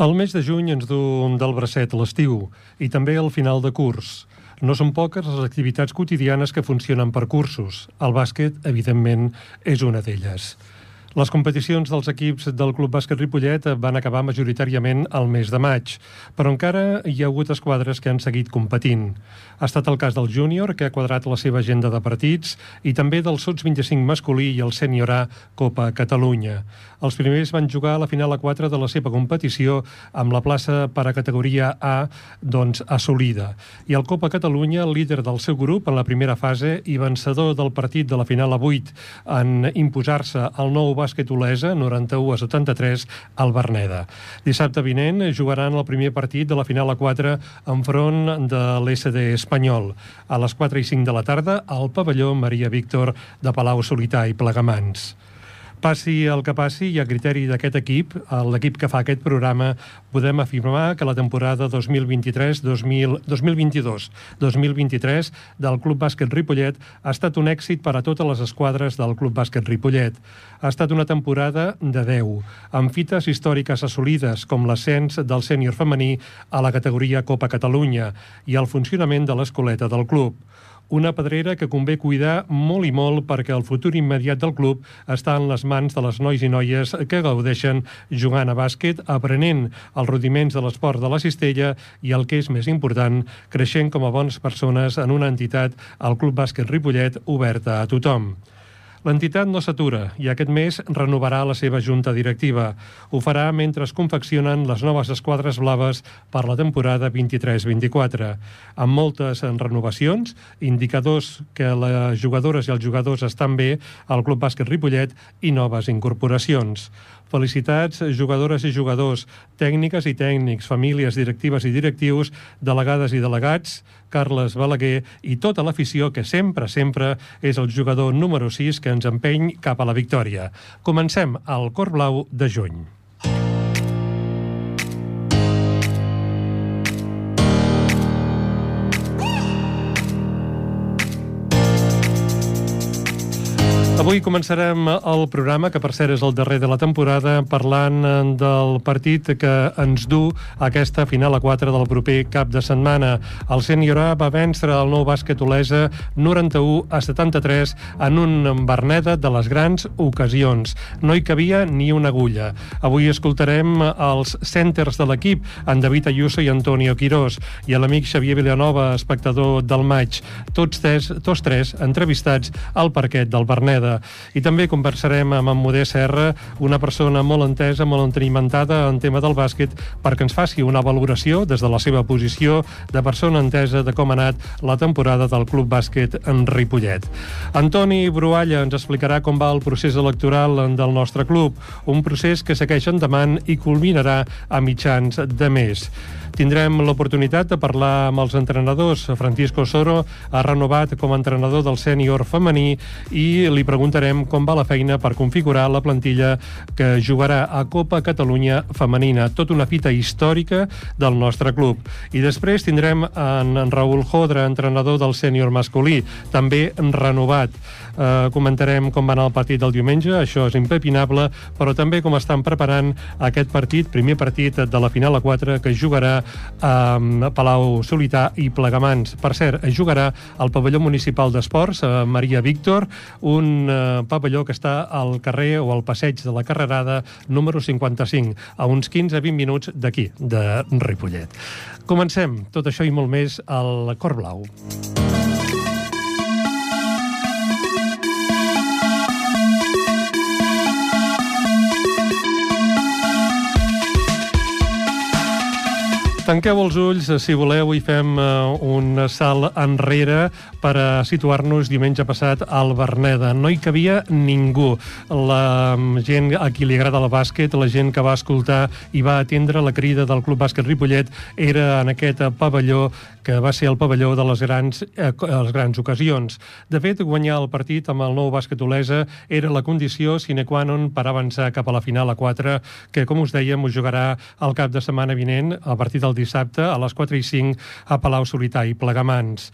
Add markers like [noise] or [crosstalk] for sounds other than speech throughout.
El mes de juny ens du del bracet l'estiu i també el final de curs. No són poques les activitats quotidianes que funcionen per cursos. El bàsquet, evidentment, és una d'elles. Les competicions dels equips del Club Bàsquet Ripollet van acabar majoritàriament al mes de maig, però encara hi ha hagut esquadres que han seguit competint. Ha estat el cas del júnior, que ha quadrat la seva agenda de partits, i també del Sots 25 masculí i el sènior A Copa Catalunya. Els primers van jugar a la final a 4 de la seva competició amb la plaça per a categoria A doncs, assolida. I el Copa Catalunya, líder del seu grup en la primera fase i vencedor del partit de la final a 8 en imposar-se al nou bàsquet Olesa, 91 a 73, al Berneda. Dissabte vinent jugaran el primer partit de la final a 4 enfront de l'SD espanyol. A les 4 i 5 de la tarda, al pavelló Maria Víctor de Palau Solità i Plegamans. Passi el que passi i a criteri d'aquest equip, l'equip que fa aquest programa, podem afirmar que la temporada 2022-2023 del Club Bàsquet Ripollet ha estat un èxit per a totes les esquadres del Club Bàsquet Ripollet. Ha estat una temporada de 10, amb fites històriques assolides com l'ascens del sènior femení a la categoria Copa Catalunya i el funcionament de l'escoleta del club una pedrera que convé cuidar molt i molt perquè el futur immediat del club està en les mans de les nois i noies que gaudeixen jugant a bàsquet, aprenent els rudiments de l'esport de la cistella i el que és més important, creixent com a bones persones en una entitat, el Club Bàsquet Ripollet, oberta a tothom. L'entitat no s'atura i aquest mes renovarà la seva junta directiva. Ho farà mentre es confeccionen les noves esquadres blaves per la temporada 23-24. Amb moltes renovacions, indicadors que les jugadores i els jugadors estan bé al Club Bàsquet Ripollet i noves incorporacions. Felicitats, jugadores i jugadors, tècniques i tècnics, famílies, directives i directius, delegades i delegats, Carles Balaguer i tota l'afició que sempre, sempre és el jugador número 6 que ens empeny cap a la victòria. Comencem al Cor Blau de juny. Avui començarem el programa, que per cert és el darrer de la temporada, parlant del partit que ens du aquesta final a 4 del proper cap de setmana. El Sènior A va vèncer el nou bàsquet Olesa 91 a 73 en un Berneda de les grans ocasions. No hi cabia ni una agulla. Avui escoltarem els centers de l'equip, en David Ayuso i Antonio Quirós, i l'amic Xavier Vilanova, espectador del maig. Tots tres, tots tres entrevistats al parquet del Berneda. I també conversarem amb en Modest Serra, una persona molt entesa, molt entenimentada en tema del bàsquet, perquè ens faci una valoració des de la seva posició de persona entesa de com ha anat la temporada del Club Bàsquet en Ripollet. Antoni Brualla ens explicarà com va el procés electoral del nostre club, un procés que segueix endavant i culminarà a mitjans de mes. Tindrem l'oportunitat de parlar amb els entrenadors. Francisco Soro ha renovat com a entrenador del sènior femení i li preguntarem com va la feina per configurar la plantilla que jugarà a Copa Catalunya femenina. Tot una fita històrica del nostre club. I després tindrem en Raül Jodra, entrenador del sènior masculí, també renovat. Uh, comentarem com va anar el partit del diumenge, això és impepinable, però també com estan preparant aquest partit, primer partit de la final a 4 que jugarà a Palau Solità i Plegamans. Per cert, jugarà al pavelló municipal d'esports, Maria Víctor, un eh, pavelló que està al carrer o al passeig de la Carrerada número 55, a uns 15-20 minuts d'aquí, de Ripollet. Comencem tot això i molt més al Cor Blau. Tanqueu els ulls, si voleu, i fem uh, un salt enrere per a situar-nos diumenge passat al Berneda. No hi cabia ningú. La gent a qui li agrada el bàsquet, la gent que va escoltar i va atendre la crida del Club Bàsquet Ripollet, era en aquest pavelló que va ser el pavelló de les grans, eh, les grans ocasions. De fet, guanyar el partit amb el nou bàsquet Olesa era la condició sine qua non per avançar cap a la final a 4, que, com us dèiem, us jugarà el cap de setmana vinent, a partir del dissabte a les 4 i 5 a Palau Solità i Plegamans.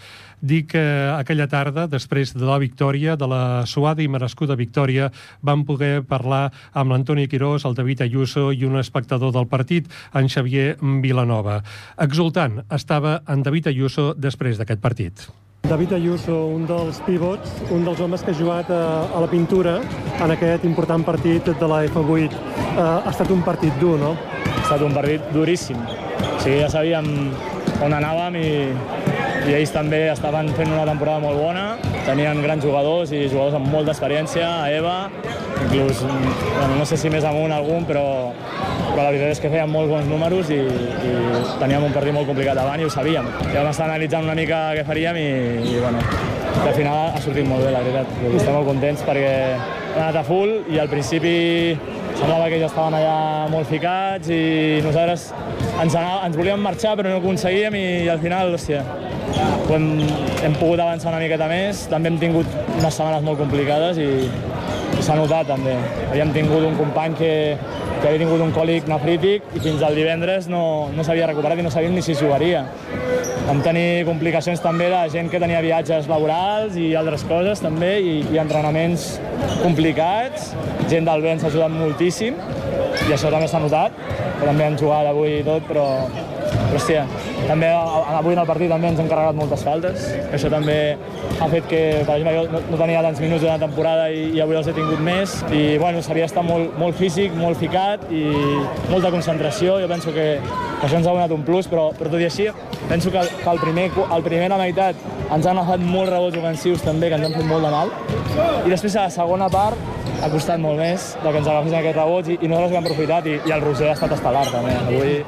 Dic que aquella tarda, després de la victòria, de la suada i merescuda victòria, vam poder parlar amb l'Antoni Quirós, el David Ayuso i un espectador del partit, en Xavier Vilanova. Exultant estava en David Ayuso després d'aquest partit. David Ayuso, un dels pivots, un dels homes que ha jugat a, a la pintura en aquest important partit de la F8. Uh, ha estat un partit dur, no? Ha estat un partit duríssim. O sigui, ja sabíem on anàvem i, i ells també estaven fent una temporada molt bona, tenien grans jugadors i jugadors amb molta experiència, a EVA, inclús, bueno, no sé si més amunt algun, però però la veritat és que fèiem molt bons números i, i teníem un partit molt complicat davant i ho sabíem. I vam estar analitzant una mica què faríem i, i bueno, al final ha sortit molt bé, la veritat. Estem molt contents perquè hem anat a full i al principi semblava que ja estaven allà molt ficats i nosaltres ens, anava, ens volíem marxar però no ho aconseguíem i, i al final, hòstia, hem, hem pogut avançar una miqueta més. També hem tingut unes setmanes molt complicades i, i s'ha notat també. Havíem tingut un company que, que havia tingut un còlic nefrític i fins al divendres no, no s'havia recuperat i no sabíem ni si jugaria. Vam tenir complicacions també de gent que tenia viatges laborals i altres coses també i, i entrenaments complicats. Gent del vent s'ha ajudat moltíssim i això també s'ha notat. També han jugat avui i tot, però hòstia, també avui en el partit també ens hem carregat moltes faltes. Això també ha fet que, per exemple, jo no, tenia tants minuts de la temporada i, i avui els he tingut més. I, bueno, s'havia estat molt, molt físic, molt ficat i molta concentració. Jo penso que, que això ens ha donat un plus, però, però tot i així, penso que, que el, primer, el primer la meitat ens han agafat molts rebots ofensius també, que ens han fet molt de mal. I després, a la segona part, ha costat molt més de que ens agafessin aquests rebots i, i nosaltres ho hem aprofitat i, i el Roger ha estat estel·lar també. Avui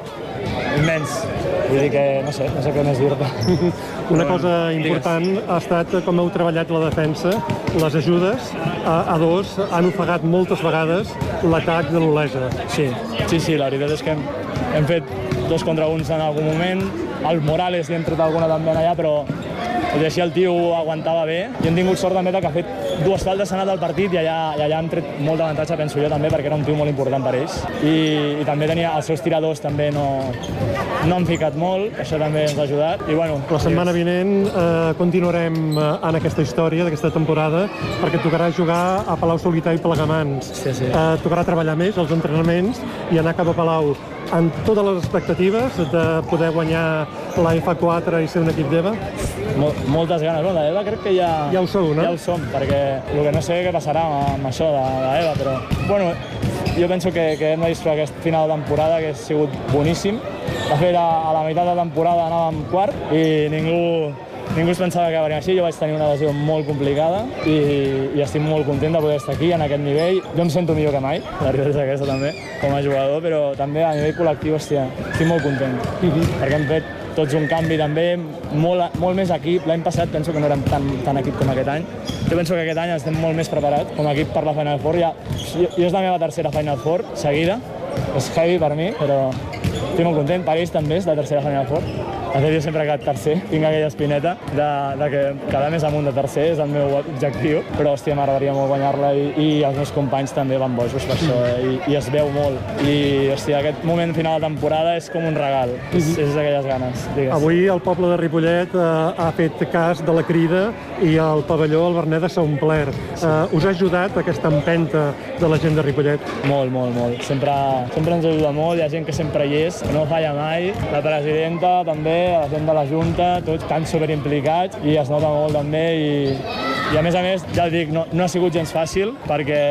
immens. Vull dir que no sé, no sé què més dir-te. Una cosa important ha estat com heu treballat la defensa, les ajudes a, a dos han ofegat moltes vegades l'atac de l'Olesa. Sí, sí, sí, la veritat és que hem, hem fet dos contra uns en algun moment, el Morales hi hem tret alguna també allà, però tot i així el tio aguantava bé i hem tingut sort també que ha fet dues faltes, s'ha anat al partit i allà, i allà hem tret molt d'avantatge, penso jo també, perquè era un tio molt important per ells. I, i també tenia els seus tiradors també no, no han ficat molt, això també ens ha ajudat. I bueno, la setmana vinent eh, continuarem eh, en aquesta història d'aquesta temporada perquè tocarà jugar a Palau Solità i Plegamans. Sí, sí. Eh, tocarà treballar més els entrenaments i anar cap a Palau amb totes les expectatives de poder guanyar la F4 i ser un equip d'EVA? Mol, moltes ganes. No, l'EVA crec que ja... Ja ho sou, no? Ja ho som, perquè el que no sé què passarà amb, amb això de, l'EVA, però... Bueno, jo penso que, que hem de disfrutar aquest final de temporada, que ha sigut boníssim. De fet, a, a la meitat de temporada anàvem quart i ningú ningú es pensava que acabaria així, jo vaig tenir una lesió molt complicada i, i estic molt content de poder estar aquí en aquest nivell. Jo em sento millor que mai, la veritat és aquesta també, com a jugador, però també a nivell col·lectiu, hòstia, estic molt content, perquè hem fet tots un canvi també, molt, molt més equip. L'any passat penso que no érem tan, tan equip com aquest any. Jo penso que aquest any estem molt més preparats com a equip per la Final Four. Ja, jo, jo és la meva tercera Final Four seguida, és heavy per mi, però estic molt content. Ells també és la tercera Final Four fet, jo sempre he quedat tercer, tinc aquella espineta de, de que quedar més amunt de tercer és el meu objectiu, però hòstia, m'agradaria molt guanyar-la i, i els meus companys també van bojos per això, eh? I, i es veu molt. I, hòstia, aquest moment final de temporada és com un regal, és, és d'aquelles ganes, digues. Avui el poble de Ripollet eh, ha fet cas de la crida i el pavelló, el Berneda, s'ha omplert. Sí. Eh, us ha ajudat aquesta empenta de la gent de Ripollet? Molt, molt, molt. Sempre, sempre ens ajuda molt, hi ha gent que sempre hi és, no falla mai. La presidenta també, la gent de la Junta, tots tan superimplicats i es nota molt també i, i a més a més, ja dic, no, no ha sigut gens fàcil perquè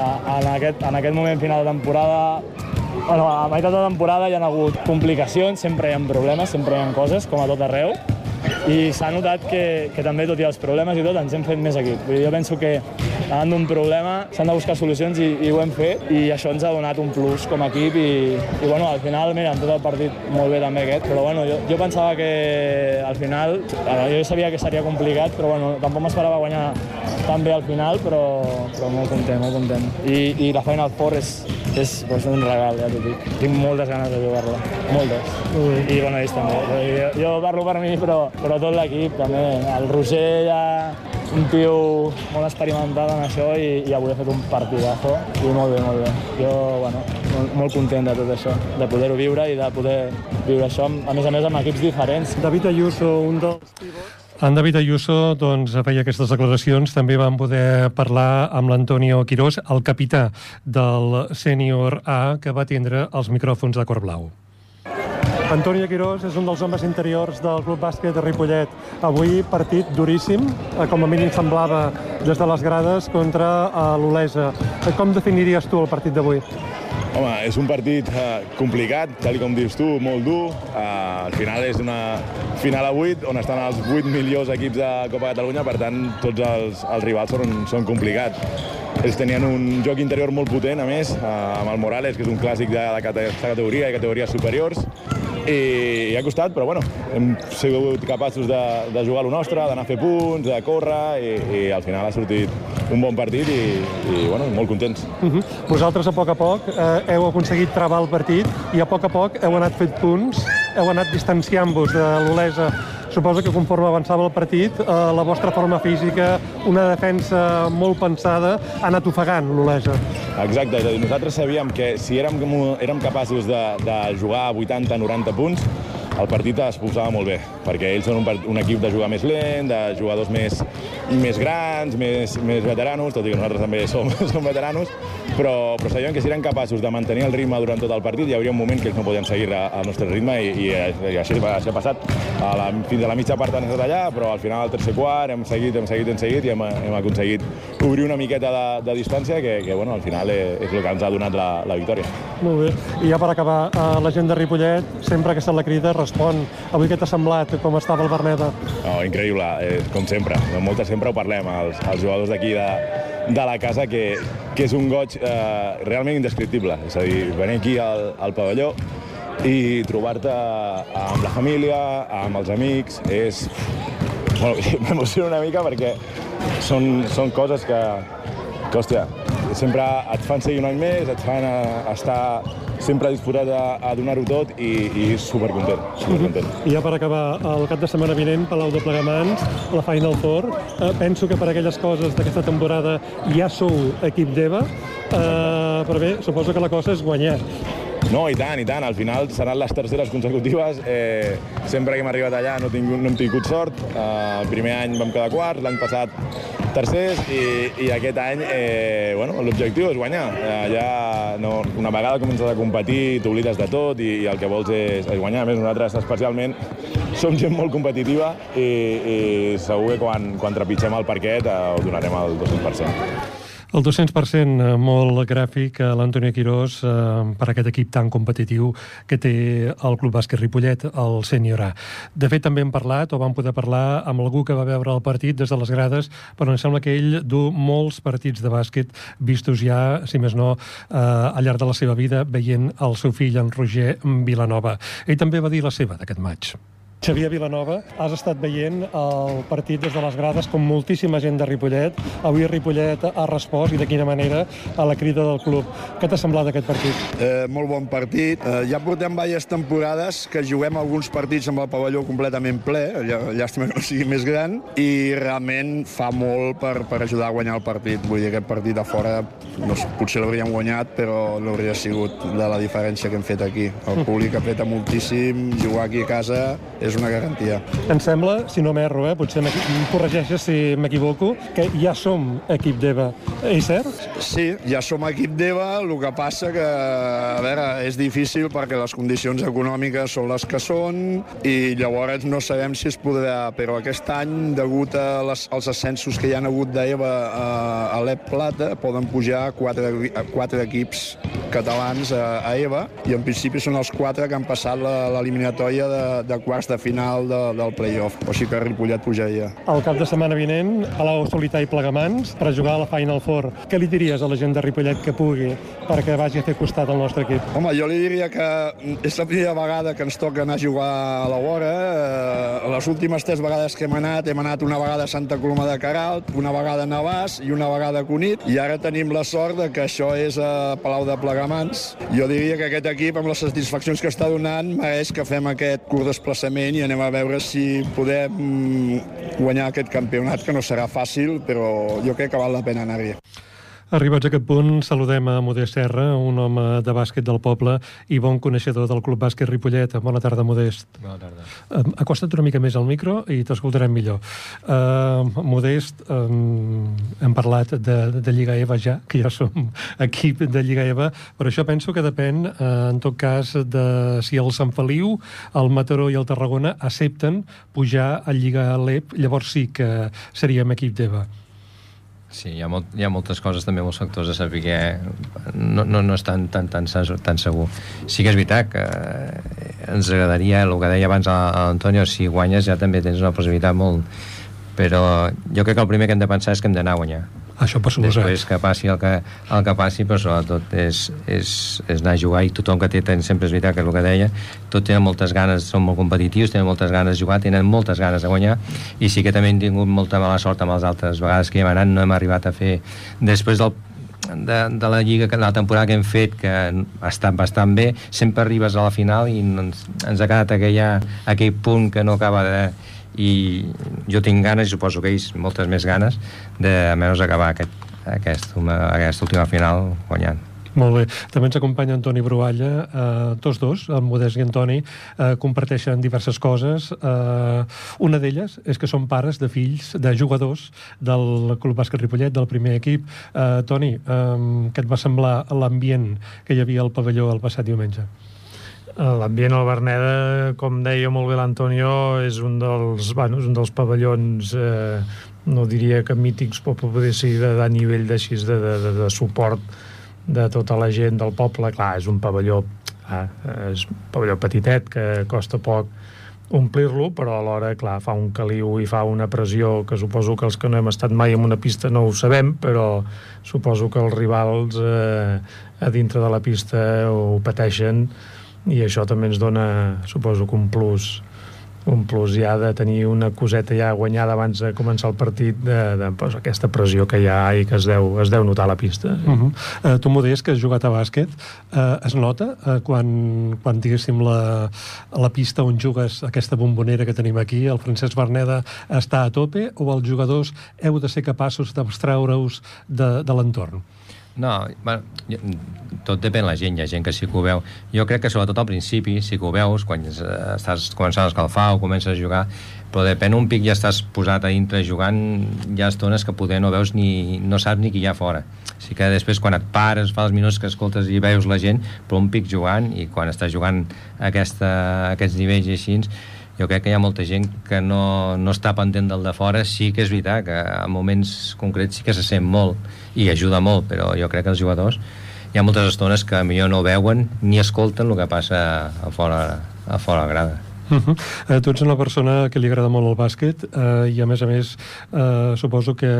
en aquest, en aquest moment final de temporada bueno, a meitat de temporada hi ha hagut complicacions, sempre hi ha problemes, sempre hi ha coses, com a tot arreu, i s'ha notat que, que també, tot i els problemes i tot, ens hem fet més equip. Vull dir, jo penso que davant d'un problema s'han de buscar solucions i, i ho hem fet, i això ens ha donat un plus com a equip i, i bueno, al final, mira, en tot el partit molt bé també aquest, però bueno, jo, jo pensava que al final, jo sabia que seria complicat, però bueno, tampoc m'esperava guanyar tan bé al final, però, però molt content, molt content. I, i la Final Four és, és pues, un regal, ja t'ho dic. Tinc moltes ganes de jugar-la, moltes. Mm. I bueno, ells també. Jo, jo parlo per mi, però, però tot l'equip també. El Roger ja un tio molt experimentat en això i, i avui ha fet un partidazo i molt bé, molt bé. Jo, bueno, no, molt, molt content de tot això, de poder-ho viure i de poder viure això, a més a més, amb equips diferents. David Ayuso, un dels pivots en David Ayuso doncs, feia aquestes declaracions. També vam poder parlar amb l'Antonio Quirós, el capità del sènior A, que va tindre els micròfons de Cor Blau. Antonio Quirós és un dels homes interiors del Club Bàsquet de Ripollet. Avui partit duríssim, eh, com a mínim semblava des de les grades, contra eh, l'Olesa. Com definiries tu el partit d'avui? Home, és un partit eh, complicat, tal com dius tu, molt dur. Eh, al final és una final a 8, on estan els 8 millors equips de Copa Catalunya, per tant, tots els, els rivals són, són complicats. Ells tenien un joc interior molt potent, a més, eh, amb el Morales, que és un clàssic de la categoria i categories superiors, i ha costat, però bueno, hem sigut capaços de, de jugar lo nostre, d'anar a fer punts, de córrer, i, i al final ha sortit un bon partit i, i bueno, molt contents. Uh mhm. -huh. Vosaltres, a poc a poc, eh, heu aconseguit travar el partit i a poc a poc heu anat fet punts, heu anat distanciant-vos de l'Olesa suposo que conforme avançava el partit, eh, la vostra forma física, una defensa molt pensada, ha anat ofegant l'Olesa. Exacte, és a dir, nosaltres sabíem que si érem, érem capaços de, de jugar 80-90 punts, el partit es posava molt bé, perquè ells són un, un equip de jugar més lent, de jugadors més, més grans, més, més veteranos, tot i que nosaltres també som, [laughs] som veteranos, però, però sabíem que si eren capaços de mantenir el ritme durant tot el partit hi hauria un moment que ells no podien seguir al nostre ritme i, i, i així, així ha passat. A la, fins a la mitja part han estat allà, però al final al tercer quart hem seguit, hem seguit, hem seguit i hem, hem aconseguit obrir una miqueta de, de distància que, que bueno, al final és, és el que ens ha donat la, la victòria. Molt bé. I ja per acabar, eh, la gent de Ripollet, sempre que se la crida, respon. Avui què t'ha semblat? Com estava el Berneda? No, increïble, eh, com sempre. Moltes sempre ho parlem, els, els jugadors d'aquí de, de la casa, que, que és un goig eh, realment indescriptible. És a dir, venir aquí al, al pavelló i trobar-te amb la família, amb els amics, és... Bueno, [laughs] m'emociono una mica perquè són, són coses que, que, hòstia, sempre et fan seguir un any més, et fan eh, estar sempre disposat a, a donar-ho tot i, i supercontent, supercontent. Mm -hmm. I ja per acabar, el cap de setmana vinent, Palau de Plegamans, la Final Four, eh, penso que per aquelles coses d'aquesta temporada ja sou equip d'EVA, eh, però bé, suposo que la cosa és guanyar. No, i tant, i tant. Al final seran les terceres consecutives. Eh, sempre que hem arribat allà no, tingut, no hem tingut sort. Eh, el primer any vam quedar quarts, l'any passat tercers i, i aquest any eh, bueno, l'objectiu és guanyar. Eh, ja no, una vegada comences a competir, t'oblides de tot i, i el que vols és, és guanyar. A més, nosaltres especialment som gent molt competitiva i, i segur que quan, quan trepitgem el parquet eh, ho donarem al 200%. El 200% eh, molt gràfic a l'Antonio Quirós eh, per aquest equip tan competitiu que té el Club Bàsquet Ripollet, el Sènior A. De fet, també hem parlat, o vam poder parlar amb algú que va veure el partit des de les grades, però em sembla que ell du molts partits de bàsquet vistos ja, si més no, eh, al llarg de la seva vida, veient el seu fill, en Roger Vilanova. Ell també va dir la seva d'aquest maig. Xavier Vilanova, has estat veient el partit des de les grades com moltíssima gent de Ripollet. Avui Ripollet ha respost, i de quina manera, a la crida del club. Què t'ha semblat aquest partit? Eh, molt bon partit. Eh, ja portem diverses temporades que juguem alguns partits amb el pavelló completament ple, llàstima que no sigui més gran, i realment fa molt per, per ajudar a guanyar el partit. Vull dir, aquest partit a fora no, potser l'hauríem guanyat, però no hauria sigut de la diferència que hem fet aquí. El públic apreta moltíssim, jugar aquí a casa és és una garantia. Em sembla, si no m'erro, eh, potser em corregeixes si m'equivoco, que ja som equip d'EVA. És cert? Sí, ja som equip d'EVA, el que passa que, a veure, és difícil perquè les condicions econòmiques són les que són i llavors no sabem si es podrà, però aquest any, degut a les, als ascensos que hi han hagut d'EVA a, a l'EP Plata, poden pujar quatre, quatre equips catalans a, a EVA i en principi són els quatre que han passat l'eliminatòria de, de quarts de final de, del playoff, o sigui que Ripollet pujaria. El cap de setmana vinent, Palau Solità i Plegamans, per jugar a la Final Four. Què li diries a la gent de Ripollet que pugui perquè vagi a fer costat al nostre equip? Home, jo li diria que és la primera vegada que ens toca anar a jugar a la vora. Eh, les últimes tres vegades que hem anat, hem anat una vegada a Santa Coloma de Caralt, una vegada a Navàs i una vegada a Cunit, i ara tenim la sort de que això és a Palau de Plegamans. Jo diria que aquest equip, amb les satisfaccions que està donant, mereix que fem aquest curt desplaçament moment i anem a veure si podem mm, guanyar aquest campionat, que no serà fàcil, però jo crec que val la pena anar-hi. Arribats a aquest punt, saludem a Modest Serra, un home de bàsquet del poble i bon coneixedor del Club Bàsquet Ripollet. Bona tarda, Modest. Bona tarda. Acosta't una mica més al micro i t'escoltarem millor. Uh, Modest, um, hem parlat de, de Lliga EVA ja, que ja som [laughs] equip de Lliga EVA, però això penso que depèn, uh, en tot cas, de si el Sant Feliu, el Mataró i el Tarragona accepten pujar a Lliga LEP, llavors sí que seríem equip d'EVA. Sí, hi ha, molt, hi ha moltes coses, també molts factors a saber que no, no, no és tan, tan, tan, tan segur. Sí que és veritat que ens agradaria, el que deia abans l'Antonio, si guanyes ja també tens una possibilitat molt... Però jo crec que el primer que hem de pensar és que hem d'anar a guanyar això per suposar. Després que passi el que, el que passi, però sobretot és, és, és anar a jugar. I tothom que té, sempre és veritat que és el que deia, tot tenen moltes ganes, són molt competitius, tenen moltes ganes de jugar, tenen moltes ganes de guanyar. I sí que també hem tingut molta mala sort amb les altres vegades que hem anat, no hem arribat a fer després del de, de la lliga, que la temporada que hem fet que ha estat bastant bé, sempre arribes a la final i ens, ens ha quedat aquella, aquell punt que no acaba de, i jo tinc ganes, i suposo que ells moltes més ganes, de almenys acabar aquest, aquest, una, aquesta última final guanyant. Molt bé. També ens acompanya Antoni Brualla. Eh, tots dos, en Modest i Antoni, eh, comparteixen diverses coses. Eh, una d'elles és que són pares de fills de jugadors del Club Bàsquet Ripollet, del primer equip. Eh, Toni, eh, què et va semblar l'ambient que hi havia al pavelló el passat diumenge? L'ambient al Berneda, com deia molt bé l'Antonio, és un dels, bueno, és un dels pavellons, eh, no diria que mítics, però poder ser de, de nivell de, de, de, de suport de tota la gent del poble. Clar, és un pavelló, ah, és un pavelló petitet, que costa poc omplir-lo, però alhora, clar, fa un caliu i fa una pressió que suposo que els que no hem estat mai en una pista no ho sabem, però suposo que els rivals eh, a dintre de la pista ho pateixen i això també ens dona, suposo que un plus un plus ja de tenir una coseta ja guanyada abans de començar el partit de, de pues, aquesta pressió que hi ha i que es deu, es deu notar a la pista. Uh -huh. uh, tu m'ho deies que has jugat a bàsquet. Uh, es nota uh, quan, quan diguéssim la, la pista on jugues aquesta bombonera que tenim aquí, el Francesc Berneda està a tope o els jugadors heu de ser capaços d'abstraure-us de, de l'entorn? No, bueno, tot depèn de la gent, hi ha gent que sí que ho veu. Jo crec que sobretot al principi, sí que ho veus, quan estàs començant a escalfar o comences a jugar, però depèn un pic ja estàs posat a dintre jugant, ha estones que poder no veus ni, no saps ni qui hi ha fora. Així que després quan et pares, fa els minuts que escoltes i veus la gent, però un pic jugant, i quan estàs jugant aquesta, aquests nivells i així, jo crec que hi ha molta gent que no, no està pendent del de fora, sí que és veritat que en moments concrets sí que se sent molt i ajuda molt, però jo crec que els jugadors hi ha moltes estones que millor no veuen ni escolten el que passa a fora, a fora grada. Uh -huh. eh, tu ets una persona que li agrada molt el bàsquet eh, i a més a més eh, suposo que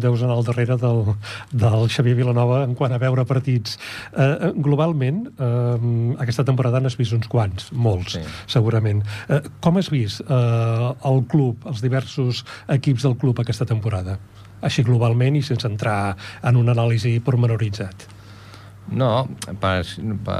deus anar al darrere del, del Xavier Vilanova en quant a veure partits eh, globalment eh, aquesta temporada n'has vist uns quants, molts sí. segurament. Eh, com has vist eh, el club, els diversos equips del club aquesta temporada? Així globalment i sense entrar en un anàlisi pormenoritzat. No, per, per,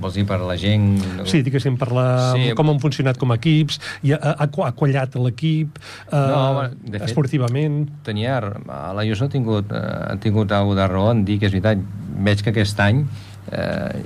vols dir per la gent... Sí, diguéssim, per la, sí. com han funcionat com a equips, i ha, ha, ha quallat l'equip, eh, no, de fet, esportivament... Tenia, la no ha tingut, eh, ha tingut alguna de raó en dir que és veritat, veig que aquest any eh,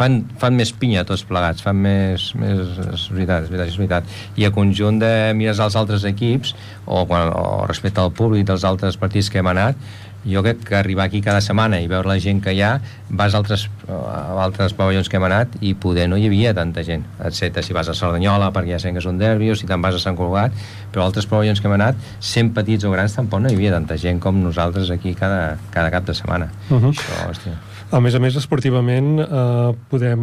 fan, fan més pinya tots plegats, fan més... més és veritat, és veritat, és veritat. I a conjunt de mires als altres equips, o, quan, o respecte al públic dels altres partits que hem anat, jo crec que arribar aquí cada setmana i veure la gent que hi ha, vas a altres, a altres pavellons que hem anat i poder no hi havia tanta gent, excepte si vas a Cerdanyola perquè ja sent que són derbi o si te'n vas a Sant Colgat, però altres pavellons que hem anat, sent petits o grans, tampoc no hi havia tanta gent com nosaltres aquí cada, cada cap de setmana. Uh -huh. Això, hòstia. A més a més, esportivament, eh, podem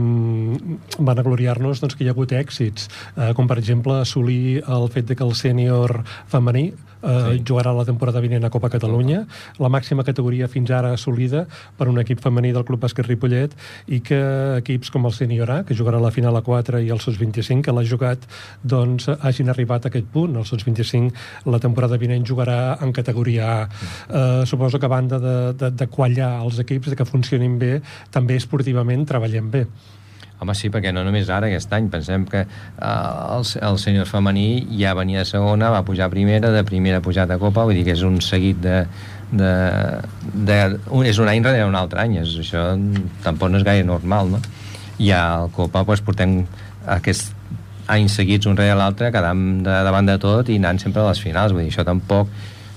vanagloriar-nos doncs, que hi ha hagut èxits, eh, com per exemple assolir el fet de que el sènior femení eh, sí. jugarà la temporada vinent a Copa Catalunya, la màxima categoria fins ara assolida per un equip femení del Club Bàsquet Ripollet i que equips com el Senior A, que jugarà la final a 4 i el SOS 25, que l'ha jugat, doncs hagin arribat a aquest punt. El SOS 25 la temporada vinent jugarà en categoria A. Eh, suposo que a banda de, de, de quallar els equips, de que funcionin bé, també esportivament treballem bé. Home, sí, perquè no només ara, aquest any. Pensem que eh, el, el senyor femení ja venia a segona, va pujar a primera, de primera pujat a Copa, vull dir que és un seguit de, de, de, un, és un any darrere un altre any és, això tampoc no és gaire normal no? i al Copa doncs, portem aquests anys seguits un rere l'altre quedant de, davant de tot i anant sempre a les finals vull dir, això tampoc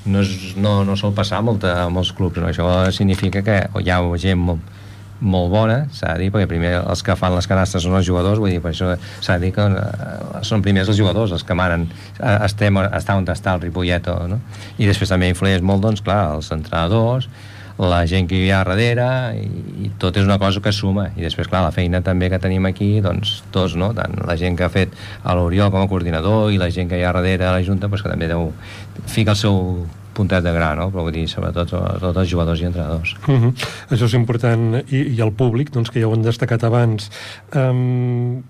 no, és, no, no sol passar molta, a molts clubs no? això significa que hi ha gent molt, molt bona, s'ha de dir, perquè primer els que fan les canastes són els jugadors, vull dir, per això s'ha de dir que eh, són primers els jugadors els que manen, eh, estem, està on està el Ripollet, no? i després també influeix molt, doncs, clar, els entrenadors, la gent que hi ha darrere i, i tot és una cosa que suma i després clar la feina també que tenim aquí doncs tots, no? tant la gent que ha fet a l'Oriol com a coordinador i la gent que hi ha darrere a la Junta pues, que també deu ficar el seu puntet de gra, no? però vull dir, sobretot, sobretot els jugadors i entrenadors. Uh -huh. Això és important. I, I el públic, doncs, que ja ho han destacat abans. Um,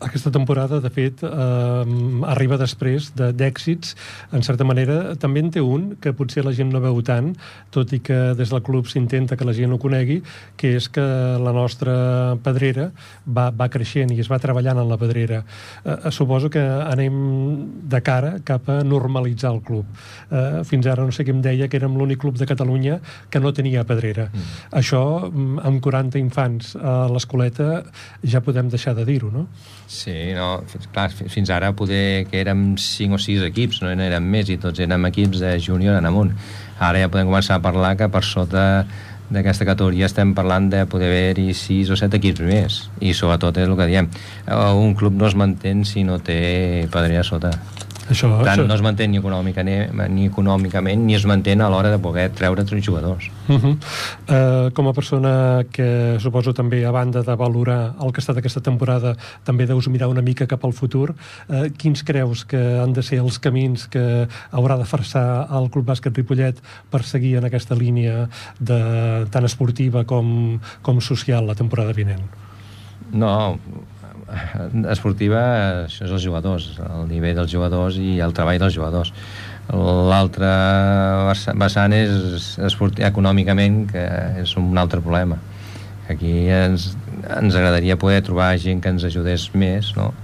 aquesta temporada, de fet, eh, arriba després d'èxits. De, en certa manera, també en té un, que potser la gent no veu tant, tot i que des del club s'intenta que la gent ho conegui, que és que la nostra pedrera va, va creixent i es va treballant en la pedrera. Eh, suposo que anem de cara cap a normalitzar el club. Eh, fins ara no sé què em deia que érem l'únic club de Catalunya que no tenia pedrera. Mm. Això, mm, amb 40 infants a l'escoleta, ja podem deixar de dir-ho, no? Sí, no, clar, fins ara poder que érem 5 o 6 equips, no érem més, i tots érem equips de júnior en amunt. Ara ja podem començar a parlar que per sota d'aquesta categoria estem parlant de poder haver-hi 6 o 7 equips més i sobretot és el que diem un club no es manté si no té pedrera sota això, tant això... no es manté ni, econòmica, ni, ni econòmicament ni es manté a l'hora de poder treure tres jugadors. Uh -huh. uh, com a persona que suposo també a banda de valorar el que ha estat aquesta temporada també deus mirar una mica cap al futur uh, quins creus que han de ser els camins que haurà de farçar el Club Bàsquet Ripollet per seguir en aquesta línia de, tant esportiva com, com social la temporada vinent? No, esportiva això és els jugadors, el nivell dels jugadors i el treball dels jugadors. L'altre vessant és esportiu, econòmicament, que és un altre problema. Aquí ens, ens agradaria poder trobar gent que ens ajudés més, no?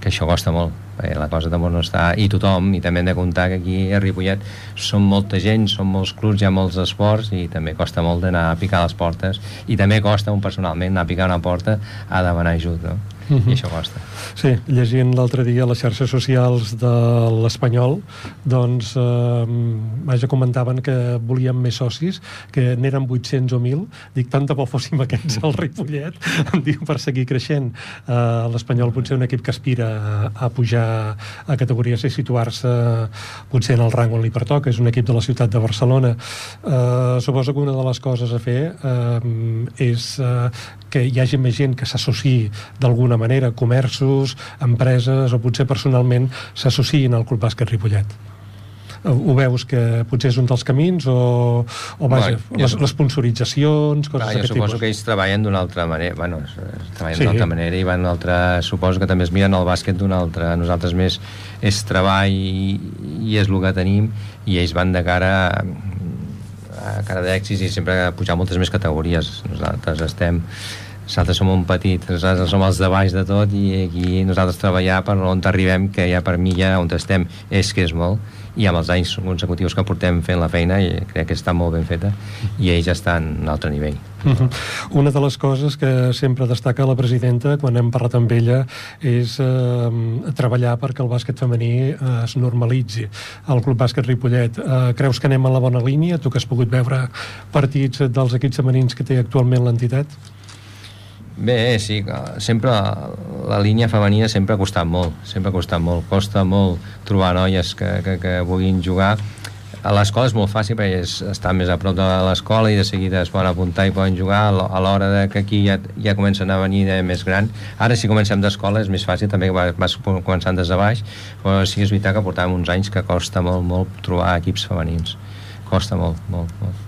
que això costa molt perquè la cosa tampoc no està i tothom, i també hem de comptar que aquí a Ripollet som molta gent, són molts clubs hi ha molts esports i també costa molt d'anar a picar les portes i també costa un personalment anar a picar una porta a demanar ajut no? Uh -huh. i això costa. Sí, llegint l'altre dia les xarxes socials de l'Espanyol, doncs, eh, vaja, comentaven que volíem més socis, que n'eren 800 o 1.000. Dic, tant de bo fóssim aquests al Ripollet, [laughs] em diu, per seguir creixent. Eh, L'Espanyol potser un equip que aspira a, a pujar a categories i situar-se potser en el rang on li pertoca, és un equip de la ciutat de Barcelona. Eh, suposo que una de les coses a fer eh, és eh, que hi hagi més gent que s'associï d'alguna manera, comerços, empreses o potser personalment s'associïn al Club Bàsquet Ripollet eh, ho veus que potser és un dels camins o, o vaja, bueno, les, les sponsoritzacions, coses d'aquest tipus? Jo suposo que ells treballen d'una altra manera, bueno, treballen sí. d'una altra manera i van altra, suposo que també es miren el bàsquet d'una altra, nosaltres més és treball i, i és el que tenim i ells van de cara a cara d'èxits i sempre a pujar moltes més categories nosaltres estem nosaltres som un petit, nosaltres som els de baix de tot i aquí nosaltres treballar per on arribem, que ja per mi ja on estem és que és molt i amb els anys consecutius que portem fent la feina i crec que està molt ben feta i ells estan a un altre nivell -huh. Una de les coses que sempre destaca la presidenta quan hem parlat amb ella és eh, treballar perquè el bàsquet femení eh, es normalitzi el Club Bàsquet Ripollet eh, creus que anem a la bona línia? Tu que has pogut veure partits dels equips femenins que té actualment l'entitat? Bé, sí, sempre la línia femenina sempre ha costat molt, sempre ha costat molt, costa molt trobar noies que, que, que vulguin jugar. A l'escola és molt fàcil perquè és, està més a prop de l'escola i de seguida es poden apuntar i poden jugar. A l'hora de que aquí ja, ja comencen a venir de més gran. Ara si comencem d'escola és més fàcil també vas, vas començant des de baix però sí és veritat que portàvem uns anys que costa molt, molt trobar equips femenins. Costa molt, molt, molt.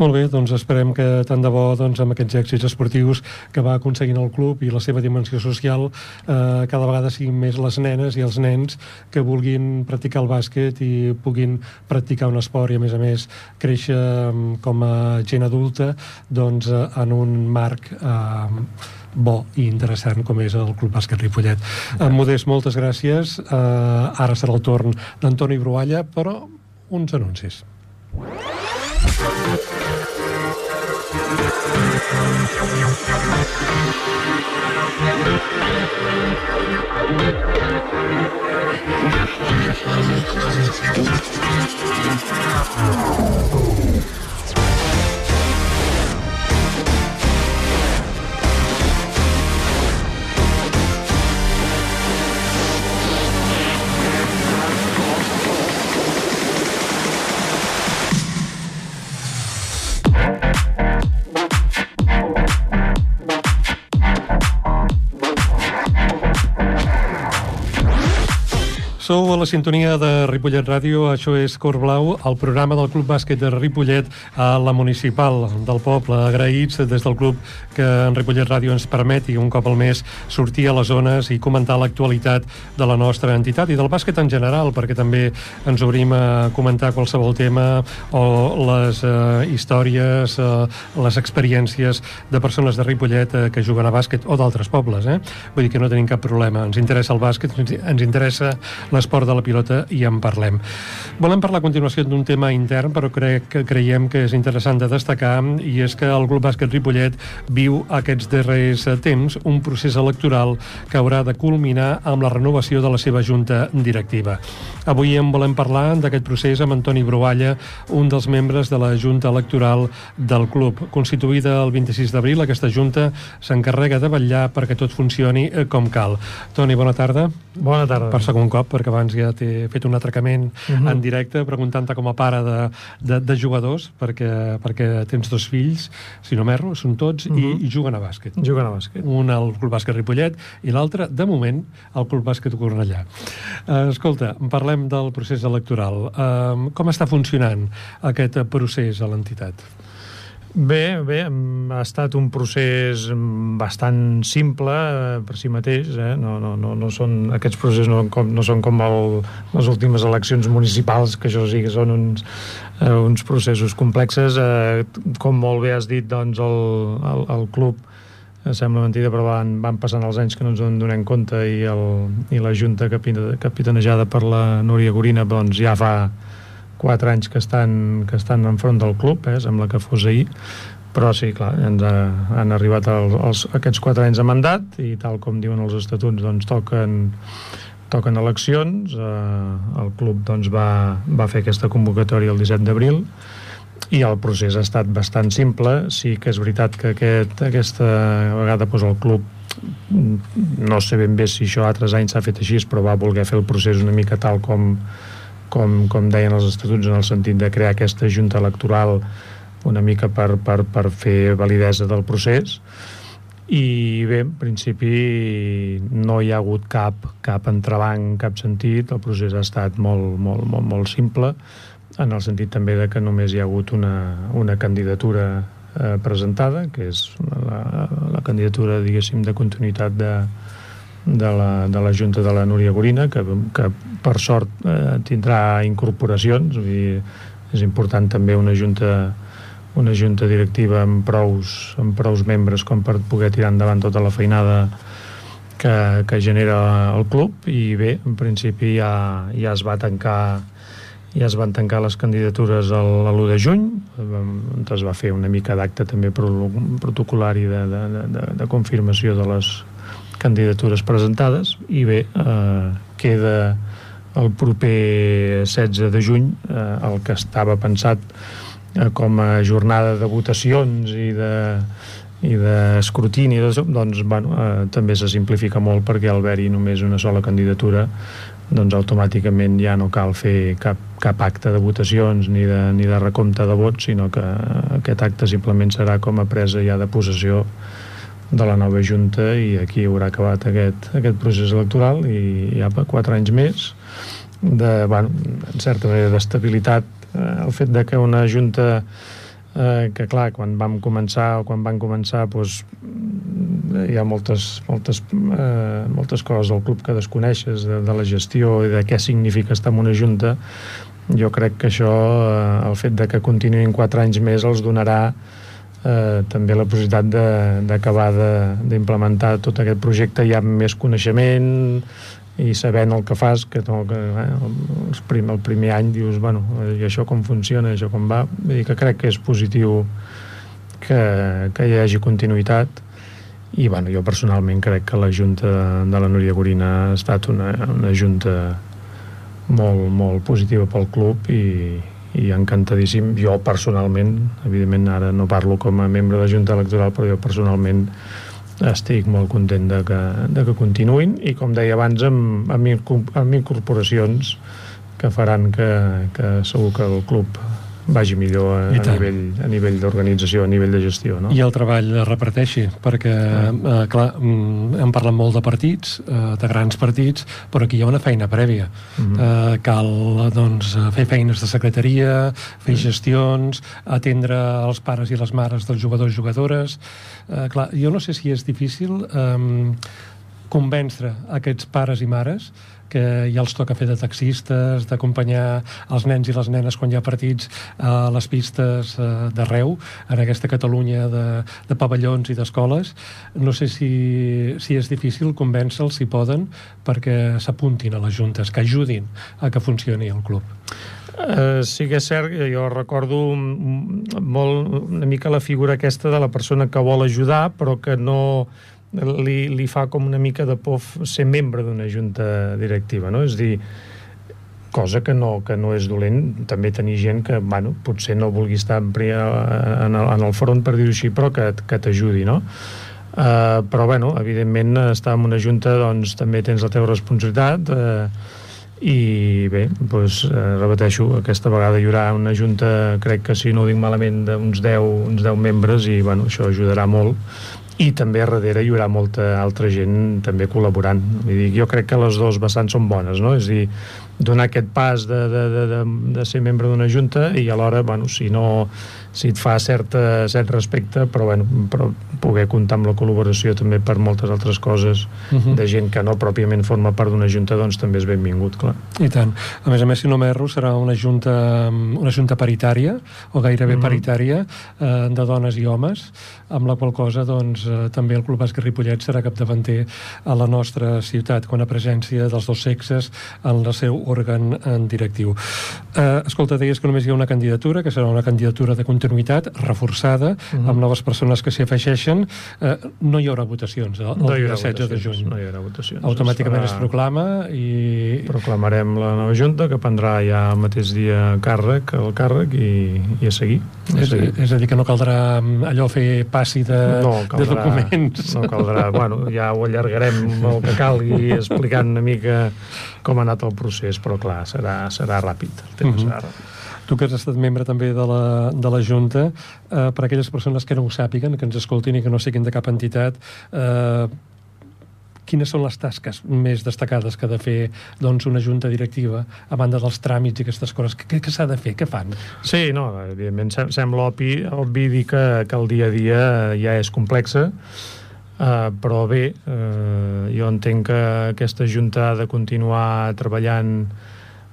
Molt bé, doncs esperem que tant de bo doncs, amb aquests èxits esportius que va aconseguint el club i la seva dimensió social eh, cada vegada siguin més les nenes i els nens que vulguin practicar el bàsquet i puguin practicar un esport i a més a més créixer mm, com a gent adulta doncs, eh, en un marc eh, bo i interessant com és el Club Bàsquet Ripollet. Okay. Modest, moltes gràcies. Uh, ara serà el torn d'Antoni Brualla, però uns anuncis. Oh, la sintonia de Ripollet Ràdio, això és Cor Blau, el programa del Club Bàsquet de Ripollet a la Municipal del Poble. Agraïts des del club que en Ripollet Ràdio ens permeti un cop al mes sortir a les zones i comentar l'actualitat de la nostra entitat i del bàsquet en general, perquè també ens obrim a comentar qualsevol tema o les eh, històries, eh, les experiències de persones de Ripollet eh, que juguen a bàsquet o d'altres pobles. Eh? Vull dir que no tenim cap problema. Ens interessa el bàsquet, ens interessa l'esport de la pilota i en parlem. Volem parlar a continuació d'un tema intern, però crec que creiem que és interessant de destacar i és que el Club Bàsquet Ripollet viu aquests darrers temps un procés electoral que haurà de culminar amb la renovació de la seva junta directiva. Avui en volem parlar d'aquest procés amb Antoni Brualla, un dels membres de la junta electoral del club. Constituïda el 26 d'abril, aquesta junta s'encarrega de vetllar perquè tot funcioni com cal. Toni, bona tarda. Bona tarda. Per segon cop, perquè abans ja t'he fet un atracament uh Mhm. -huh. en directe preguntant-te com a pare de, de, de jugadors, perquè, perquè tens dos fills, si no m'erro, són tots, uh -huh. Mhm. i, i juguen a bàsquet. Juguen a bàsquet. Un al Club Bàsquet Ripollet i l'altre, de moment, al Club Bàsquet Cornellà. Uh, escolta, parlem del procés electoral. Uh, com està funcionant aquest procés a l'entitat? Bé, bé, ha estat un procés bastant simple eh, per si mateix, eh? no, no, no, no són, aquests processos no, com, no són com el, les últimes eleccions municipals, que això sí que són uns, eh, uns processos complexes. Eh, com molt bé has dit, doncs el, el, el club eh, sembla mentida, però van, van passant els anys que no ens en donem compte i, el, i la junta capita, capitanejada per la Núria Gorina doncs ja fa quatre anys que estan, que estan enfront del club, eh, sembla que fos ahir, però sí, clar, ens ha, han arribat els, els, aquests quatre anys de mandat i tal com diuen els estatuts, doncs toquen, toquen eleccions, eh, el club doncs, va, va fer aquesta convocatòria el 17 d'abril i el procés ha estat bastant simple, sí que és veritat que aquest, aquesta vegada doncs, el club no sé ben bé si això altres anys s'ha fet així, però va voler fer el procés una mica tal com, com, com deien els estatuts en el sentit de crear aquesta junta electoral una mica per, per, per fer validesa del procés. I bé, en principi no hi ha hagut cap, cap entrebanc, cap sentit, el procés ha estat molt, molt, molt, molt simple en el sentit també de que només hi ha hagut una, una candidatura eh, presentada, que és la, la candidatura, diguéssim, de continuïtat de, de la, de la Junta de la Núria Gorina, que, que per sort eh, tindrà incorporacions, vull dir, és important també una junta una junta directiva amb prous, amb prous membres com per poder tirar endavant tota la feinada que, que genera el club. I bé, en principi ja, ja es va tancar ja es van tancar les candidatures a l'1 de juny. On es va fer una mica d'acte també protocolari de, de, de, de confirmació de les candidatures presentades i bé, eh, queda el proper 16 de juny eh, el que estava pensat eh, com a jornada de votacions i de i d'escrutini doncs bueno, eh, també se simplifica molt perquè al haver-hi només una sola candidatura doncs automàticament ja no cal fer cap, cap acte de votacions ni de, ni de recompte de vots, sinó que aquest acte simplement serà com a presa ja de possessió de la nova Junta i aquí haurà acabat aquest, aquest procés electoral i ja per quatre anys més de, bueno, en certa manera d'estabilitat eh, el fet de que una Junta eh, que clar, quan vam començar o quan van començar doncs, hi ha moltes, moltes, eh, moltes coses del club que desconeixes de, de la gestió i de què significa estar en una junta jo crec que això, eh, el fet de que continuïn quatre anys més els donarà eh, també la possibilitat d'acabar d'implementar tot aquest projecte ja amb més coneixement i sabent el que fas que, no, que eh, el, prim, el primer any dius, bueno, i això com funciona això com va, i que crec que és positiu que, que hi hagi continuïtat. I bueno, jo personalment crec que la Junta de la Núria Gorina ha estat una, una Junta molt, molt positiva pel club i, i encantadíssim. Jo personalment, evidentment ara no parlo com a membre de Junta Electoral, però jo personalment estic molt content de que, de que continuïn i com deia abans amb, amb, amb incorporacions que faran que, que segur que el club vagi millor a, a nivell, a nivell d'organització, a nivell de gestió. No? I el treball es reparteixi, perquè, eh, clar, mm, hem parlat molt de partits, eh, de grans partits, però aquí hi ha una feina prèvia. Uh mhm. -huh. eh, cal, doncs, fer feines de secretaria, fer -huh. gestions, atendre els pares i les mares dels jugadors i jugadores. Eh, clar, jo no sé si és difícil eh, convèncer aquests pares i mares que ja els toca fer de taxistes, d'acompanyar els nens i les nenes quan hi ha partits a les pistes eh, d'arreu, en aquesta Catalunya de, de pavellons i d'escoles. No sé si, si és difícil convèncer-los, si poden, perquè s'apuntin a les juntes, que ajudin a que funcioni el club. Uh, sí que és cert, jo recordo molt una mica la figura aquesta de la persona que vol ajudar però que no, li, li fa com una mica de por ser membre d'una junta directiva, no? És dir, cosa que no, que no és dolent també tenir gent que, bueno, potser no vulgui estar en, en, el, en el front per dir-ho així, però que, que t'ajudi, no? Uh, però, bueno, evidentment, estar en una junta, doncs, també tens la teva responsabilitat, uh, i bé, doncs, eh, repeteixo, aquesta vegada hi haurà una junta, crec que si no ho dic malament, d'uns 10, uns 10 membres i bueno, això ajudarà molt i també a darrere hi haurà molta altra gent també col·laborant. Vull dir, jo crec que les dues vessants són bones, no? És dir, donar aquest pas de, de, de, de, de ser membre d'una junta i alhora, bueno, si no si et fa certa, cert respecte, però, bueno, però poder comptar amb la col·laboració també per moltes altres coses uh mhm. -huh. de gent que no pròpiament forma part d'una junta, doncs també és benvingut, clar. I tant. A més a més, si no m'erro, serà una junta, una junta paritària, o gairebé uh mhm. -huh. paritària, eh, de dones i homes, amb la qual cosa, doncs, eh, també el Club Bàsquet Ripollet serà capdavanter a la nostra ciutat, quan a presència dels dos sexes en el seu òrgan en directiu. Eh, escolta, deies que només hi ha una candidatura, que serà una candidatura de continuïtat continuïtat reforçada uh mhm. -huh. amb noves persones que s'hi afegeixen eh, no hi haurà votacions el, el no dia 16 de juny no hi haurà votacions automàticament es, farà... es proclama i... proclamarem la nova junta que prendrà ja el mateix dia càrrec el càrrec i, i a seguir, a és, seguir. és a dir que no caldrà mm, allò fer passi de, no caldrà, de documents no caldrà, bueno, ja ho allargarem el que calgui [laughs] explicant una mica com ha anat el procés però clar, serà, serà ràpid el tema uh mhm. -huh. serà ràpid Tu que has estat membre també de la, de la Junta, eh, per aquelles persones que no ho sàpiguen, que ens escoltin i que no siguin de cap entitat, eh, quines són les tasques més destacades que ha de fer doncs, una junta directiva a banda dels tràmits i aquestes coses? Què, què s'ha de fer? Què fan? Sí, no, evidentment sembla obvi, obvi dir que, que el dia a dia ja és complexa, Uh, però bé, uh, jo entenc que aquesta Junta ha de continuar treballant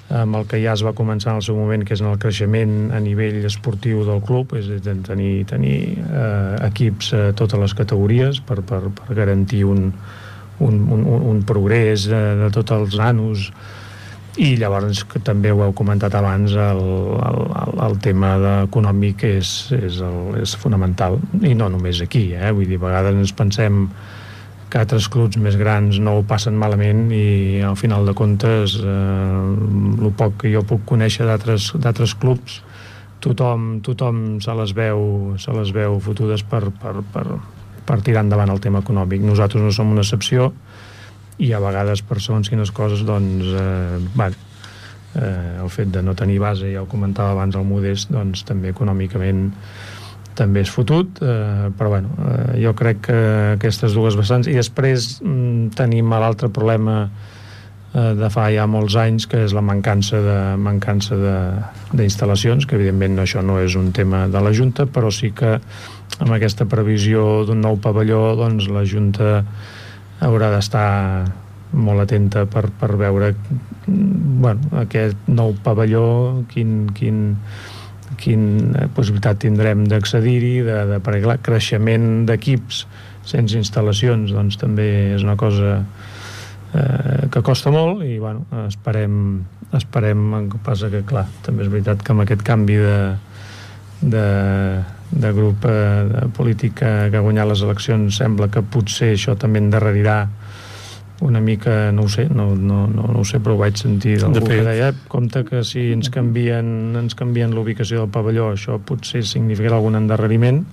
amb el que ja es va començar en el seu moment, que és en el creixement a nivell esportiu del club, és tenir, tenir eh, equips a totes les categories per, per, per garantir un, un, un, un progrés de, de tots els nanos i llavors que també ho heu comentat abans el, el, el, el tema econòmic és, és, el, és fonamental i no només aquí, eh? vull dir, a vegades ens pensem que altres clubs més grans no ho passen malament i al final de comptes eh, el poc que jo puc conèixer d'altres clubs tothom, tothom se les veu se les veu fotudes per, per, per, per tirar endavant el tema econòmic. Nosaltres no som una excepció i a vegades per segons quines coses doncs eh, bueno, eh, el fet de no tenir base ja ho comentava abans el Modest doncs també econòmicament també és fotut, eh, però bueno, eh, jo crec que aquestes dues vessants, i després mm, tenim l'altre problema eh, de fa ja molts anys, que és la mancança de mancança d'instal·lacions, que evidentment això no és un tema de la Junta, però sí que amb aquesta previsió d'un nou pavelló, doncs la Junta haurà d'estar molt atenta per, per veure mm, bueno, aquest nou pavelló quin, quin, quina possibilitat tindrem d'accedir-hi, de, de, perquè clar, creixement d'equips. Sense instal·lacions doncs també és una cosa eh, que costa molt i bueno, esperem, esperem que passa que clar, també és veritat que amb aquest canvi de, de, de grup eh, de política que ha guanyat les eleccions sembla que potser això també endarrerirà una mica, no ho sé, no, no, no, no ho sé, però ho vaig sentir d'algú que deia, compte que si ens canvien, ens canvien l'ubicació del pavelló, això potser significarà algun endarreriment,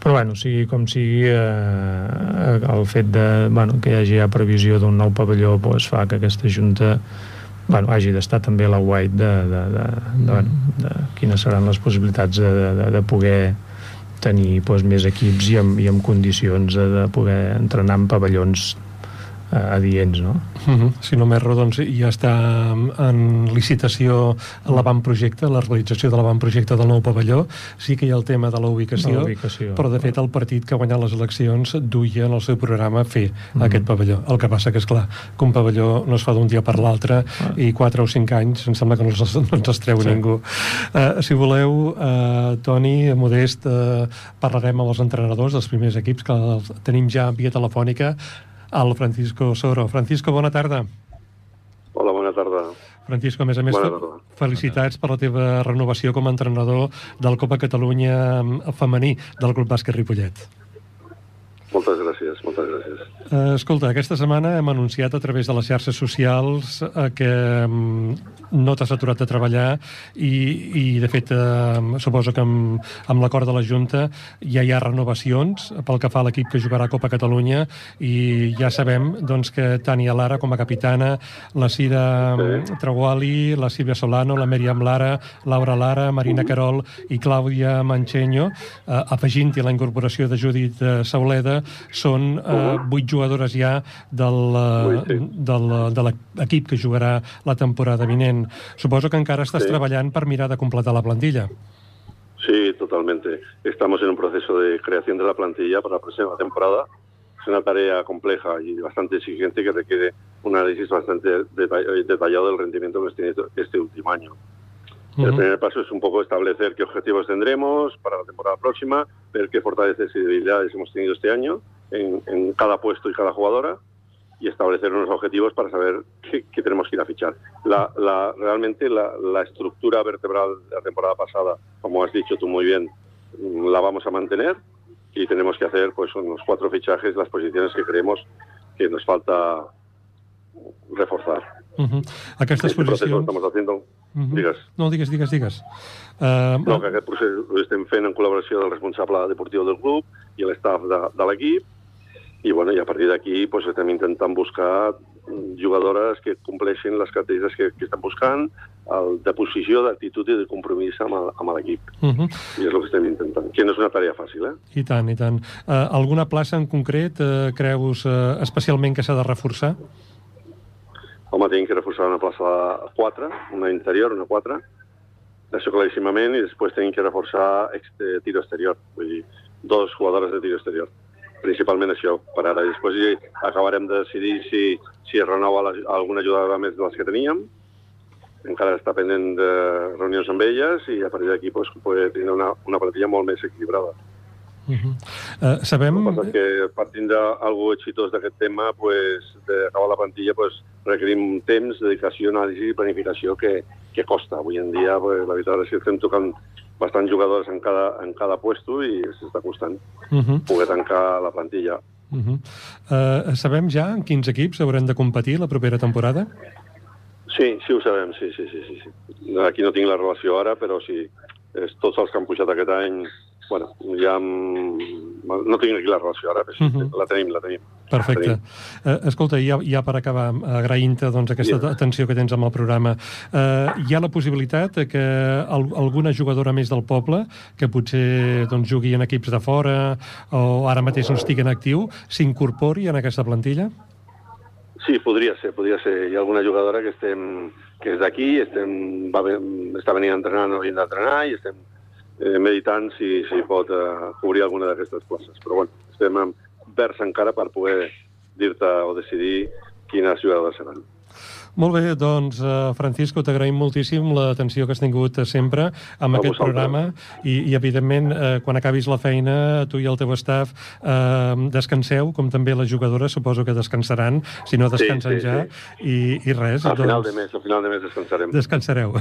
però bueno, sigui com sigui eh, el fet de, bueno, que hi hagi ja previsió d'un nou pavelló pues, fa que aquesta Junta bueno, hagi d'estar també a la white de, de, de, de, bueno, de quines seran les possibilitats de, de, de poder tenir pues, més equips i amb, i amb condicions de, de poder entrenar en pavellons eh, adients, no? Uh -huh. Si no m'erro, doncs ja està en licitació l'avantprojecte, la realització de l'avantprojecte del nou pavelló. Sí que hi ha el tema de la ubicació, però de fet el partit que ha guanyat les eleccions duia en el seu programa fer uh -huh. aquest pavelló. El que passa que, és clar, que un pavelló no es fa d'un dia per l'altre uh -huh. i 4 o 5 anys em sembla que no, els, no ens els treu sí. ningú. Uh, si voleu, uh, Toni, Modest, uh, parlarem amb els entrenadors dels primers equips que tenim ja via telefònica al Francisco Soro. Francisco, bona tarda. Hola, bona tarda. Francisco, a més a més, felicitats per la teva renovació com a entrenador del Copa Catalunya femení del Club Bàsquet Ripollet. Moltes gràcies, moltes gràcies. Uh, escolta, aquesta setmana hem anunciat a través de les xarxes socials uh, que um, no t'has aturat de treballar i, i de fet, uh, suposo que amb, amb l'acord de la Junta ja hi ha renovacions pel que fa a l'equip que jugarà Copa Catalunya i ja sabem doncs, que Tania Lara com a capitana, la Cira sí. Traguali, la Sílvia Solano, la Mèriam Lara, Laura Lara, Marina Carol i Clàudia Mancheño, uh, afegint-hi la incorporació de Judit uh, Sauleda, són eh, vuit jugadores ja del, uh, del, de l'equip que jugarà la temporada vinent. Suposo que encara estàs sí. treballant per mirar de completar la plantilla. Sí, totalmente. Estamos en un proceso de creación de la plantilla para la próxima temporada. Es una tarea compleja y bastante exigente que requiere un análisis bastante detallado del rendimiento que hemos tenido este último año. Uh -huh. El primer paso es un poco establecer qué objetivos tendremos para la temporada próxima, ver qué fortalezas y debilidades hemos tenido este año en, en cada puesto y cada jugadora y establecer unos objetivos para saber qué, qué tenemos que ir a fichar. La, la, realmente la, la, estructura vertebral de la temporada pasada, como has dicho tú muy bien, la vamos a mantener y tenemos que hacer pues unos cuatro fichajes, las posiciones que creemos que nos falta reforzar. Uh -huh. Aquestes este posicions... estamos haciendo... Uh -huh. Digues. No, digues, digues, digues. Uh, no, que aquest procés ho estem fent en col·laboració del responsable deportiu del club i l'estaf de, de l'equip i, bueno, i a partir d'aquí pues, estem intentant buscar jugadores que compleixin les característiques que, que estem buscant, el, de posició, d'actitud i de compromís amb l'equip. Uh -huh. I és el que estem intentant, que no és una tarea fàcil, eh? I tant, i tant. Uh, alguna plaça en concret uh, creus uh, especialment que s'ha de reforçar? Home, tenim que reforçar una plaça 4, una interior, una 4, això claríssimament, i després tenim que reforçar este, tiro exterior, vull dir, dos jugadores de tiro exterior. Principalment això, per ara. Després acabarem de decidir si, si es renova la, alguna jugadora més de les que teníem, encara està pendent de reunions amb elles i a partir d'aquí pues, poder tenir una, una plantilla molt més equilibrada. Uh -huh. uh, sabem... El que partint d'algú exitós d'aquest tema, pues, d'acabar la plantilla, pues, requerim temps, dedicació, anàlisi i planificació que, que costa. Avui en dia, pues, la veritat és que estem tocant bastants jugadors en cada, en cada puesto i s'està costant uh -huh. poder tancar la plantilla. Uh -huh. uh, sabem ja en quins equips hauran de competir la propera temporada? Sí, sí ho sabem, sí, sí, sí, sí. Aquí no tinc la relació ara, però sí, és tots els que han pujat aquest any bueno, ja no tinc aquí la relació ara, però sí, uh -huh. la tenim, la tenim. Perfecte. La tenim. Uh, escolta, ja, ja per acabar, agraint-te doncs, aquesta yeah. atenció que tens amb el programa, uh, hi ha la possibilitat que al, alguna jugadora més del poble, que potser doncs, jugui en equips de fora o ara mateix no estigui en actiu, s'incorpori en aquesta plantilla? Sí, podria ser, podria ser. Hi ha alguna jugadora que estem que és d'aquí, estem, va, està venint a entrenar, no havien d'entrenar, i estem eh, meditant si, si pot eh, cobrir alguna d'aquestes places. Però bueno, estem verds encara per poder dir-te o decidir quines jugadores seran. Molt bé, doncs, uh, Francisco, t'agraïm moltíssim l'atenció que has tingut sempre amb A aquest vosaltres. programa i, i evidentment, uh, quan acabis la feina, tu i el teu staff uh, descanseu, com també les jugadores suposo que descansaran, si no descansen sí, ja, I, i res, Al final doncs, de mes, al final de mes descansarem. descansareu.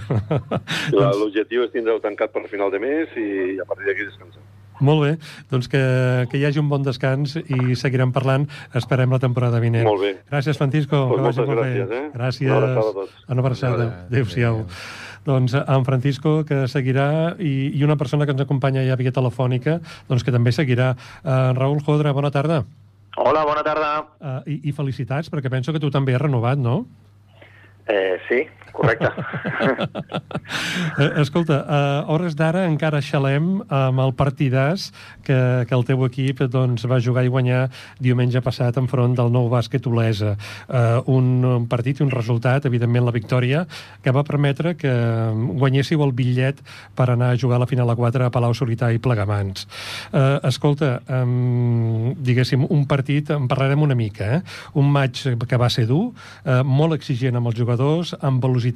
La- [laughs] L'objectiu és tindre-ho tancat per final de mes i a partir d'aquí descansar. Molt bé, doncs que, que hi hagi un bon descans i seguirem parlant, esperem la temporada vinent. Molt bé. Gràcies, Francisco. Pues que vagi moltes molt gràcies, bé. eh? Gràcies. Una abraçada. Una abraçada. Adéu-siau. Doncs en Francisco, que seguirà, i, i una persona que ens acompanya ja via telefònica, doncs que també seguirà. Uh, Raül Jodra, bona tarda. Hola, bona tarda. Uh, i, I felicitats, perquè penso que tu també has renovat, no? Eh, sí, correcte. [laughs] Eh, Escolta, a hores d'ara encara xalem amb el partidàs que, que el teu equip doncs, va jugar i guanyar diumenge passat enfront del nou bàsquet Olesa. Uh, un partit i un resultat, evidentment la victòria, que va permetre que guanyéssiu el bitllet per anar a jugar a la final a 4 a Palau Solità i Plegamans. Uh, escolta, um, diguéssim, un partit, en parlarem una mica, eh? un maig que va ser dur, uh, molt exigent amb els jugadors, amb velocitat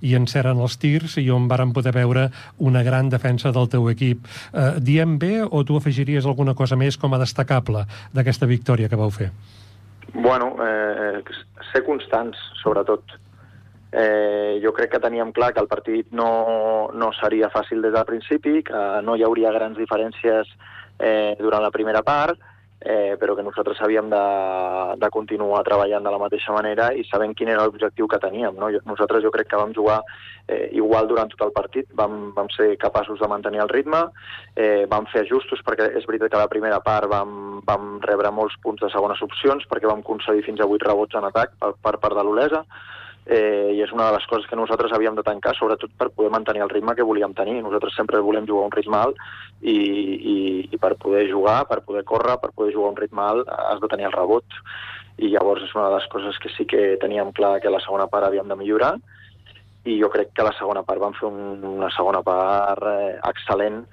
i encert en els tirs i on varen poder veure una gran defensa del teu equip. Uh, diem bé o tu afegiries alguna cosa més com a destacable d'aquesta victòria que vau fer? bueno, eh, ser constants, sobretot. Eh, jo crec que teníem clar que el partit no, no seria fàcil des del principi, que no hi hauria grans diferències eh, durant la primera part, eh, però que nosaltres havíem de, de continuar treballant de la mateixa manera i sabent quin era l'objectiu que teníem. No? Nosaltres jo crec que vam jugar eh, igual durant tot el partit, vam, vam ser capaços de mantenir el ritme, eh, vam fer ajustos perquè és veritat que a la primera part vam, vam rebre molts punts de segones opcions perquè vam concedir fins a 8 rebots en atac per, per part de l'Olesa eh, i és una de les coses que nosaltres havíem de tancar, sobretot per poder mantenir el ritme que volíem tenir. Nosaltres sempre volem jugar un ritme alt i, i, i per poder jugar, per poder córrer, per poder jugar un ritme alt, has de tenir el rebot. I llavors és una de les coses que sí que teníem clar que la segona part havíem de millorar i jo crec que la segona part vam fer un, una segona part eh, excel·lent,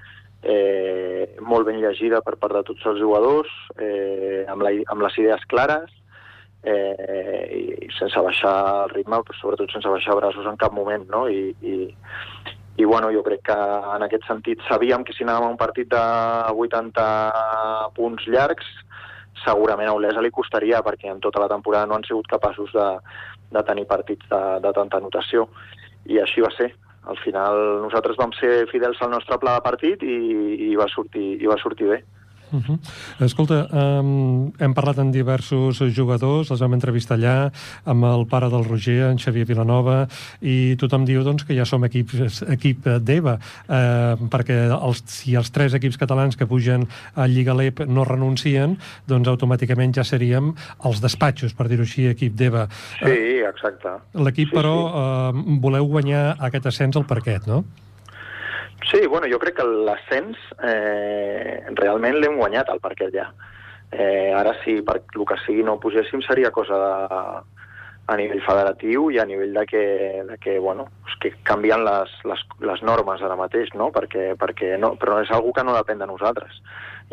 eh, molt ben llegida per part de tots els jugadors, eh, amb, la, amb les idees clares, eh, i, sense baixar el ritme, però sobretot sense baixar braços en cap moment, no? I, i, i bueno, jo crec que en aquest sentit sabíem que si anàvem a un partit de 80 punts llargs, segurament a Olesa li costaria, perquè en tota la temporada no han sigut capaços de, de tenir partits de, de tanta anotació. I així va ser. Al final nosaltres vam ser fidels al nostre pla de partit i, i, va, sortir, i va sortir bé. Uh -huh. Escolta, um, hem parlat amb diversos jugadors, els vam entrevistar allà, amb el pare del Roger, en Xavier Vilanova, i tothom diu doncs, que ja som equip, equip d'EVA, eh, perquè els, si els tres equips catalans que pugen a Lliga LEP no renuncien, doncs automàticament ja seríem els despatxos, per dir-ho així, equip d'EVA. Sí, exacte. L'equip, sí, però, sí. eh, voleu guanyar aquest ascens al parquet, no? Sí, bueno, jo crec que l'ascens eh, realment l'hem guanyat al parquet ja. Eh, ara sí, per el que sigui no pugéssim seria cosa de, a nivell federatiu i a nivell de que, de que, bueno, que canvien les, les, les normes ara mateix, no? Perquè, perquè no, però és algo que no depèn de nosaltres.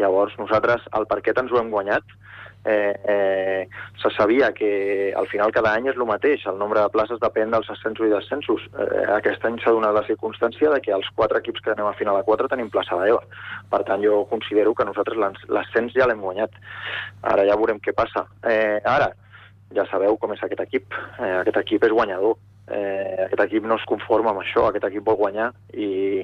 Llavors, nosaltres al parquet ens ho hem guanyat, eh, eh, se sabia que al final cada any és el mateix, el nombre de places depèn dels ascensos i descensos. Eh, aquest any s'ha donat la circumstància de que els quatre equips que anem a final a 4 tenim plaça d'EVA. Per tant, jo considero que nosaltres l'as- l'ascens ja l'hem guanyat. Ara ja veurem què passa. Eh, ara, ja sabeu com és aquest equip. Eh, aquest equip és guanyador. Eh, aquest equip no es conforma amb això, aquest equip vol guanyar i,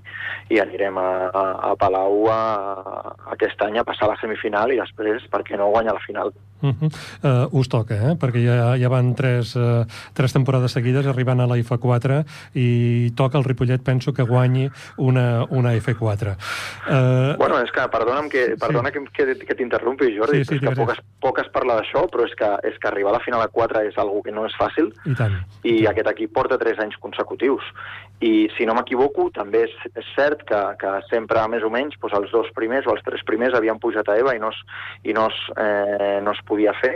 i anirem a, a, a Palau a, a aquest any a passar a la semifinal i després, per què no, guanyar la final. Uh -huh. uh, us toca, eh? perquè ja, ja van tres, uh, tres temporades seguides arribant a la F4 i toca el Ripollet, penso que guanyi una, una F4. Uh, Bueno, és que, perdona'm que, perdona que, que, que t'interrompi, Jordi, Sí, sí, sí, sí, és que poc es, poc es parla d'això, però és que, és que arribar a la final a 4 és algo que no és fàcil, I tant. i aquest equip porta 3 anys consecutius. I, si no m'equivoco, també és, és cert que, que sempre, més o menys, doncs els dos primers o els tres primers havien pujat a EVA i no es, i no es, eh, no es podia fer.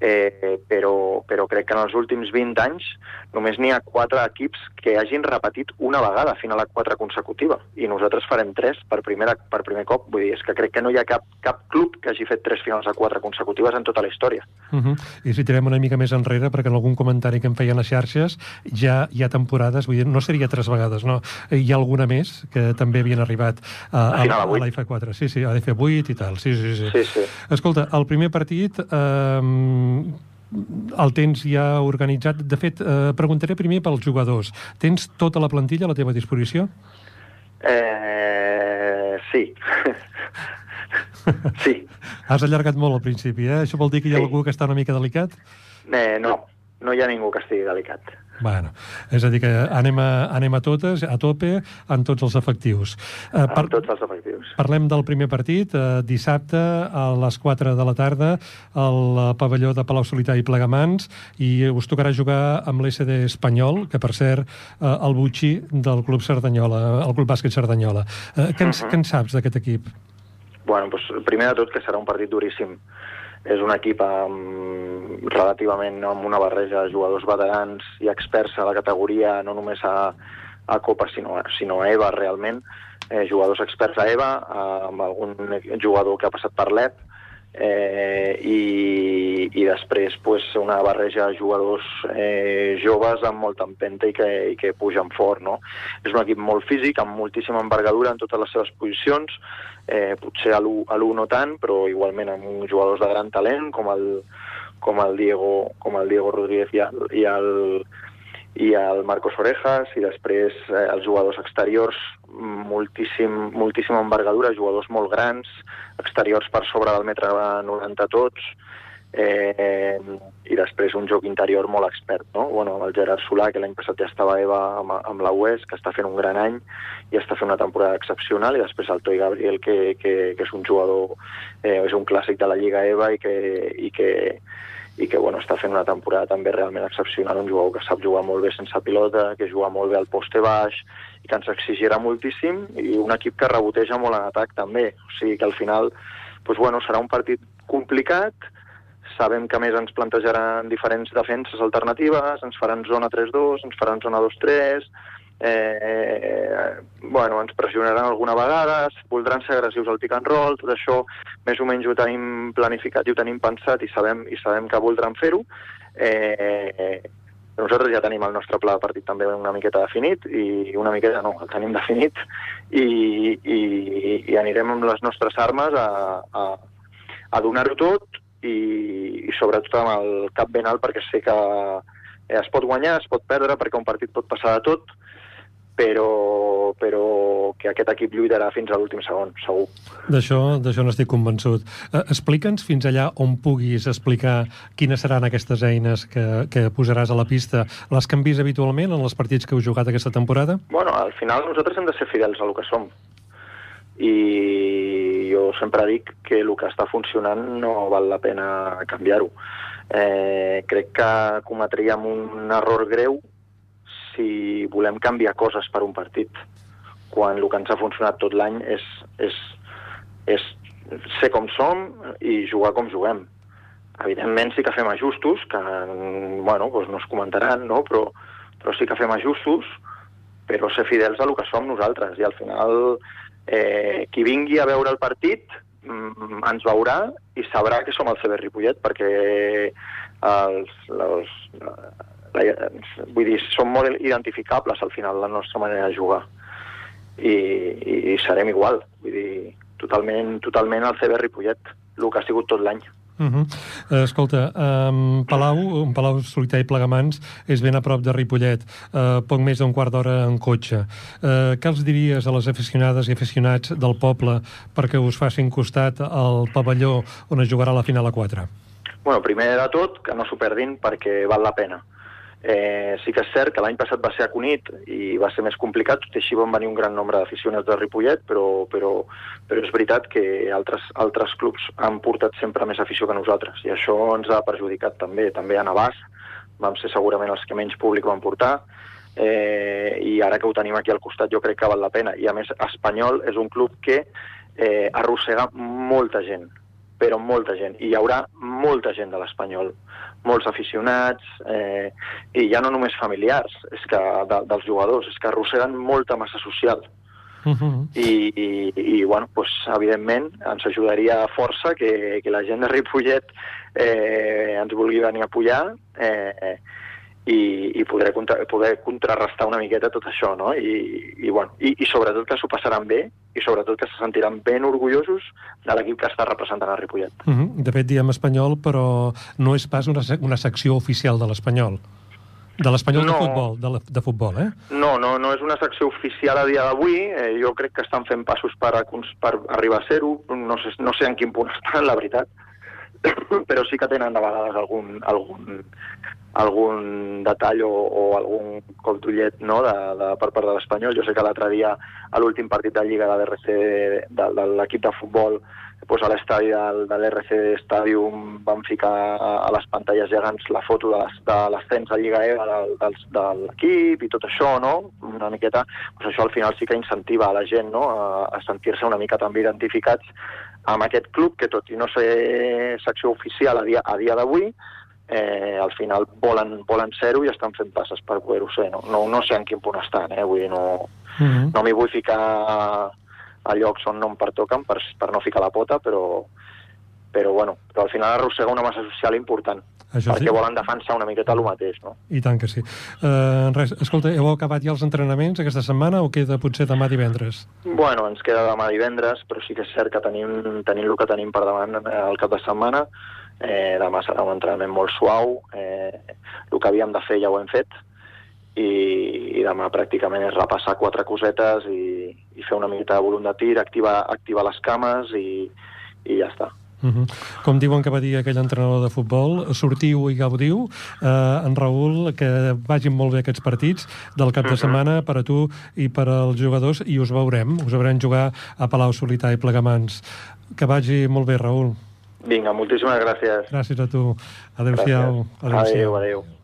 Eh, però, però crec que en els últims 20 anys només n'hi ha quatre equips que hagin repetit una vegada final a quatre consecutiva, i nosaltres farem tres per, primera, per primer cop. Vull dir, és que crec que no hi ha cap, cap club que hagi fet tres finals a quatre consecutives en tota la història. Uh -huh. I si tirem una mica més enrere, perquè en algun comentari que em feien les xarxes ja hi ha temporades, vull dir, no seria tres vegades, no? Hi ha alguna més que també havien arribat a, a, a, a la F4. Sí, sí, a la F8 i tal. Sí, sí, sí. sí, sí. Escolta, el primer partit... Eh, el tens ja organitzat. De fet, eh, preguntaré primer pels jugadors. Tens tota la plantilla a la teva disposició? Eh, sí. [laughs] sí. Has allargat molt al principi, eh? Això vol dir que hi ha Sí. algú que està una mica delicat? Eh, no, no hi ha ningú que estigui delicat. Bueno, és a dir que anem a, anem a totes, a tope, en tots els efectius. Eh, Amb tots els efectius. Parlem del primer partit, eh, dissabte a les 4 de la tarda al eh, pavelló de Palau Solità i Plegamans i us tocarà jugar amb l'SD Espanyol, que per cert eh, el butxí del Club Cerdanyola, el Club Bàsquet Cerdanyola. Eh, què, ens, Mhm. què en saps d'aquest equip? Bueno, doncs, primer de tot que serà un partit duríssim. És un equip amb, relativament amb una barreja de jugadors veterans i experts a la categoria, no només a, a Copa, sinó, sinó a EVA, realment. Eh, jugadors experts a EVA, eh, amb algun jugador que ha passat per l'EP, eh, i, i després pues, una barreja de jugadors eh, joves amb molta empenta i que, i que pugen fort. No? És un equip molt físic, amb moltíssima envergadura en totes les seves posicions, eh, potser a l'1 a l'1 no tant, però igualment amb jugadors de gran talent com el, com el Diego, com el Diego Rodríguez i el, i el, i el Marcos Orejas, i després eh, els jugadors exteriors, moltíssim, moltíssima envergadura, jugadors molt grans, exteriors per sobre del metre 90 tots, eh, i després un joc interior molt expert, no? Bueno, el Gerard Solà, que l'any passat ja estava a EVA amb, amb la UES, que està fent un gran any i està fent una temporada excepcional, i després el Toi Gabriel, que, que, que és un jugador, eh, és un clàssic de la Lliga EVA i que, i que, i que bueno, està fent una temporada també realment excepcional, un jugador que sap jugar molt bé sense pilota, que juga molt bé al poste baix i que ens exigirà moltíssim i un equip que reboteja molt en atac també, o sigui que al final doncs, bueno, serà un partit complicat, sabem que més ens plantejaran diferents defenses alternatives, ens faran zona 3-2, ens faran zona 2-3, eh, bueno, ens pressionaran alguna vegada, voldran ser agressius al pick and roll, tot això més o menys ho tenim planificat i ho tenim pensat i sabem, i sabem que voldran fer-ho. Eh, nosaltres ja tenim el nostre pla de partit també una miqueta definit, i una miqueta no, el tenim definit, i, i, i anirem amb les nostres armes a, a, a donar-ho tot i, i sobretot amb el cap ben alt perquè sé que es pot guanyar, es pot perdre, perquè un partit pot passar de tot, però, però que aquest equip lluitarà fins a l'últim segon, segur. D'això n'estic convençut. Eh, Explica'ns fins allà on puguis explicar quines seran aquestes eines que, que posaràs a la pista, les vist habitualment en els partits que heu jugat aquesta temporada? Bueno, al final nosaltres hem de ser fidels a lo que som. I jo sempre dic que el que està funcionant no val la pena canviar-ho. Eh, crec que cometríem un error greu si volem canviar coses per un partit, quan el que ens ha funcionat tot l'any és, és, és ser com som i jugar com juguem. Evidentment sí que fem ajustos, que bueno, doncs no es comentaran, no? Però, però sí que fem ajustos, però ser fidels a lo que som nosaltres. I al final, eh, qui vingui a veure el partit mm, ens veurà i sabrà que som el CB Ripollet, perquè els, els, la, vull dir, som molt identificables al final la nostra manera de jugar i, i, i serem igual vull dir, totalment, totalment al CB Ripollet el que ha sigut tot l'any Uh -huh. Escolta, um, Palau, un Palau Solità i Plegamans és ben a prop de Ripollet, uh, poc més d'un quart d'hora en cotxe. Uh, què els diries a les aficionades i aficionats del poble perquè us facin costat al pavelló on es jugarà la final a 4? Bueno, primer de tot, que no s'ho perdin perquè val la pena. Eh, sí que és cert que l'any passat va ser a Cunit i va ser més complicat, tot i així van venir un gran nombre d'aficionats de Ripollet, però, però, però és veritat que altres, altres clubs han portat sempre més afició que nosaltres i això ens ha perjudicat també. També a Navàs vam ser segurament els que menys públic van portar eh, i ara que ho tenim aquí al costat jo crec que val la pena. I a més, Espanyol és un club que eh, arrossega molta gent, però molta gent. I hi haurà molta gent de l'Espanyol, molts aficionats, eh, i ja no només familiars, és que de, dels jugadors, és que arrosseguen molta massa social. Uh -huh. I, i, i bueno, pues, evidentment ens ajudaria força que, que la gent de Ripollet eh, ens vulgui venir a apoyar eh, i, i poder, contra, poder contrarrestar una miqueta tot això, no? I, i, bueno, i, i sobretot que s'ho passaran bé i sobretot que se sentiran ben orgullosos de l'equip que està representant a Ripollet. Uh -huh. De fet, diem espanyol, però no és pas una, una secció oficial de l'espanyol. De l'Espanyol no, de futbol, de, la, de futbol, eh? No, no, no és una secció oficial a dia d'avui. Eh, jo crec que estan fent passos per, a, per arribar a ser-ho. No sé, no sé en quin punt estan, la veritat. [coughs] Però sí que tenen de vegades algun, algun, algun detall o, o algun cop d'ullet no, de, de, per part de l'Espanyol. Jo sé que l'altre dia, a l'últim partit de Lliga de l'RC, de, de l'equip de futbol, pues a l'estadi del, de l'RC Stadium van ficar a les pantalles gegants la foto de l'ascens a Lliga EVA de, de, de l'equip i tot això, no? Una miqueta, pues això al final sí que incentiva a la gent no? a, a sentir-se una mica també identificats amb aquest club que tot i no ser secció oficial a dia, a dia d'avui, eh, al final volen, volen ser-ho i estan fent passes per poder-ho ser. No? No, no sé en quin punt estan, eh? Vull dir, no, uh mhm. -huh. no m'hi vull ficar a llocs on no em pertoquen per, per no ficar la pota, però, però, bueno, però al final arrossega una massa social important. Això perquè sí. volen defensar una miqueta el mateix, no? I tant que sí. Uh, res, escolta, heu acabat ja els entrenaments aquesta setmana o queda potser demà divendres? Bueno, ens queda demà divendres, però sí que és cert que tenim, tenim el que tenim per davant el cap de setmana, Eh, demà serà un entrenament molt suau. Eh, el que havíem de fer ja ho hem fet i, i demà pràcticament és repassar quatre cosetes i, i fer una miqueta de volum de tir, activar, activar les cames i, i ja està. Uh -huh. Com diuen que va dir aquell entrenador de futbol, sortiu i gaudiu. Eh, en Raül, que vagin molt bé aquests partits del cap de setmana per a tu i per als jugadors i us veurem. Us veurem jugar a Palau Solità i Plegamans. Que vagi molt bé, Raül. Vinga, moltíssimes gràcies. Gràcies a tu. Adéu-siau. Adéu-siau. Adéu, adéu.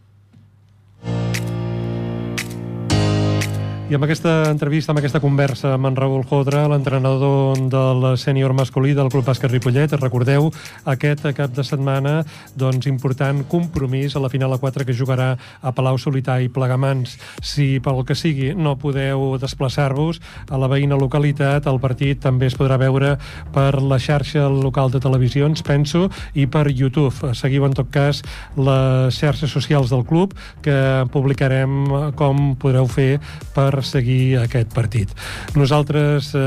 I amb aquesta entrevista, amb aquesta conversa amb en Raül Jodra, l'entrenador del sènior masculí del Club Bàsquet Ripollet, recordeu aquest cap de setmana doncs, important compromís a la final a 4 que jugarà a Palau Solità i Plegamans. Si pel que sigui no podeu desplaçar-vos a la veïna localitat, el partit també es podrà veure per la xarxa local de televisions, penso, i per YouTube. Seguiu en tot cas les xarxes socials del club que publicarem com podreu fer per seguir aquest partit. Nosaltres eh,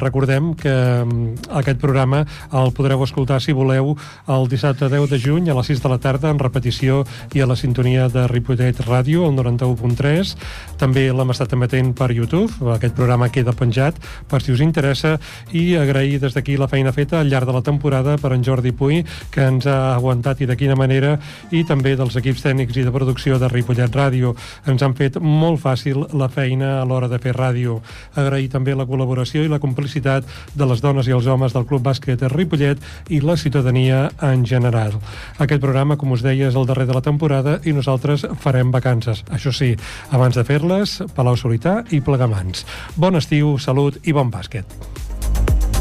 recordem que mm, aquest programa el podreu escoltar, si voleu, el dissabte 10 de juny a les 6 de la tarda en repetició i a la sintonia de Ripollet Ràdio, el 91.3. També l'hem estat emetent per YouTube. Aquest programa queda penjat per si us interessa i agrair des d'aquí la feina feta al llarg de la temporada per en Jordi Puy, que ens ha aguantat i de quina manera, i també dels equips tècnics i de producció de Ripollet Ràdio. Ens han fet molt fàcil la feina a l'hora de fer ràdio. Agrair també la col·laboració i la complicitat de les dones i els homes del Club Bàsquet Ripollet i la ciutadania en general. Aquest programa, com us deia, és el darrer de la temporada i nosaltres farem vacances. Això sí, abans de fer-les, Palau Solità i Plegamans. Bon estiu, salut i bon bàsquet.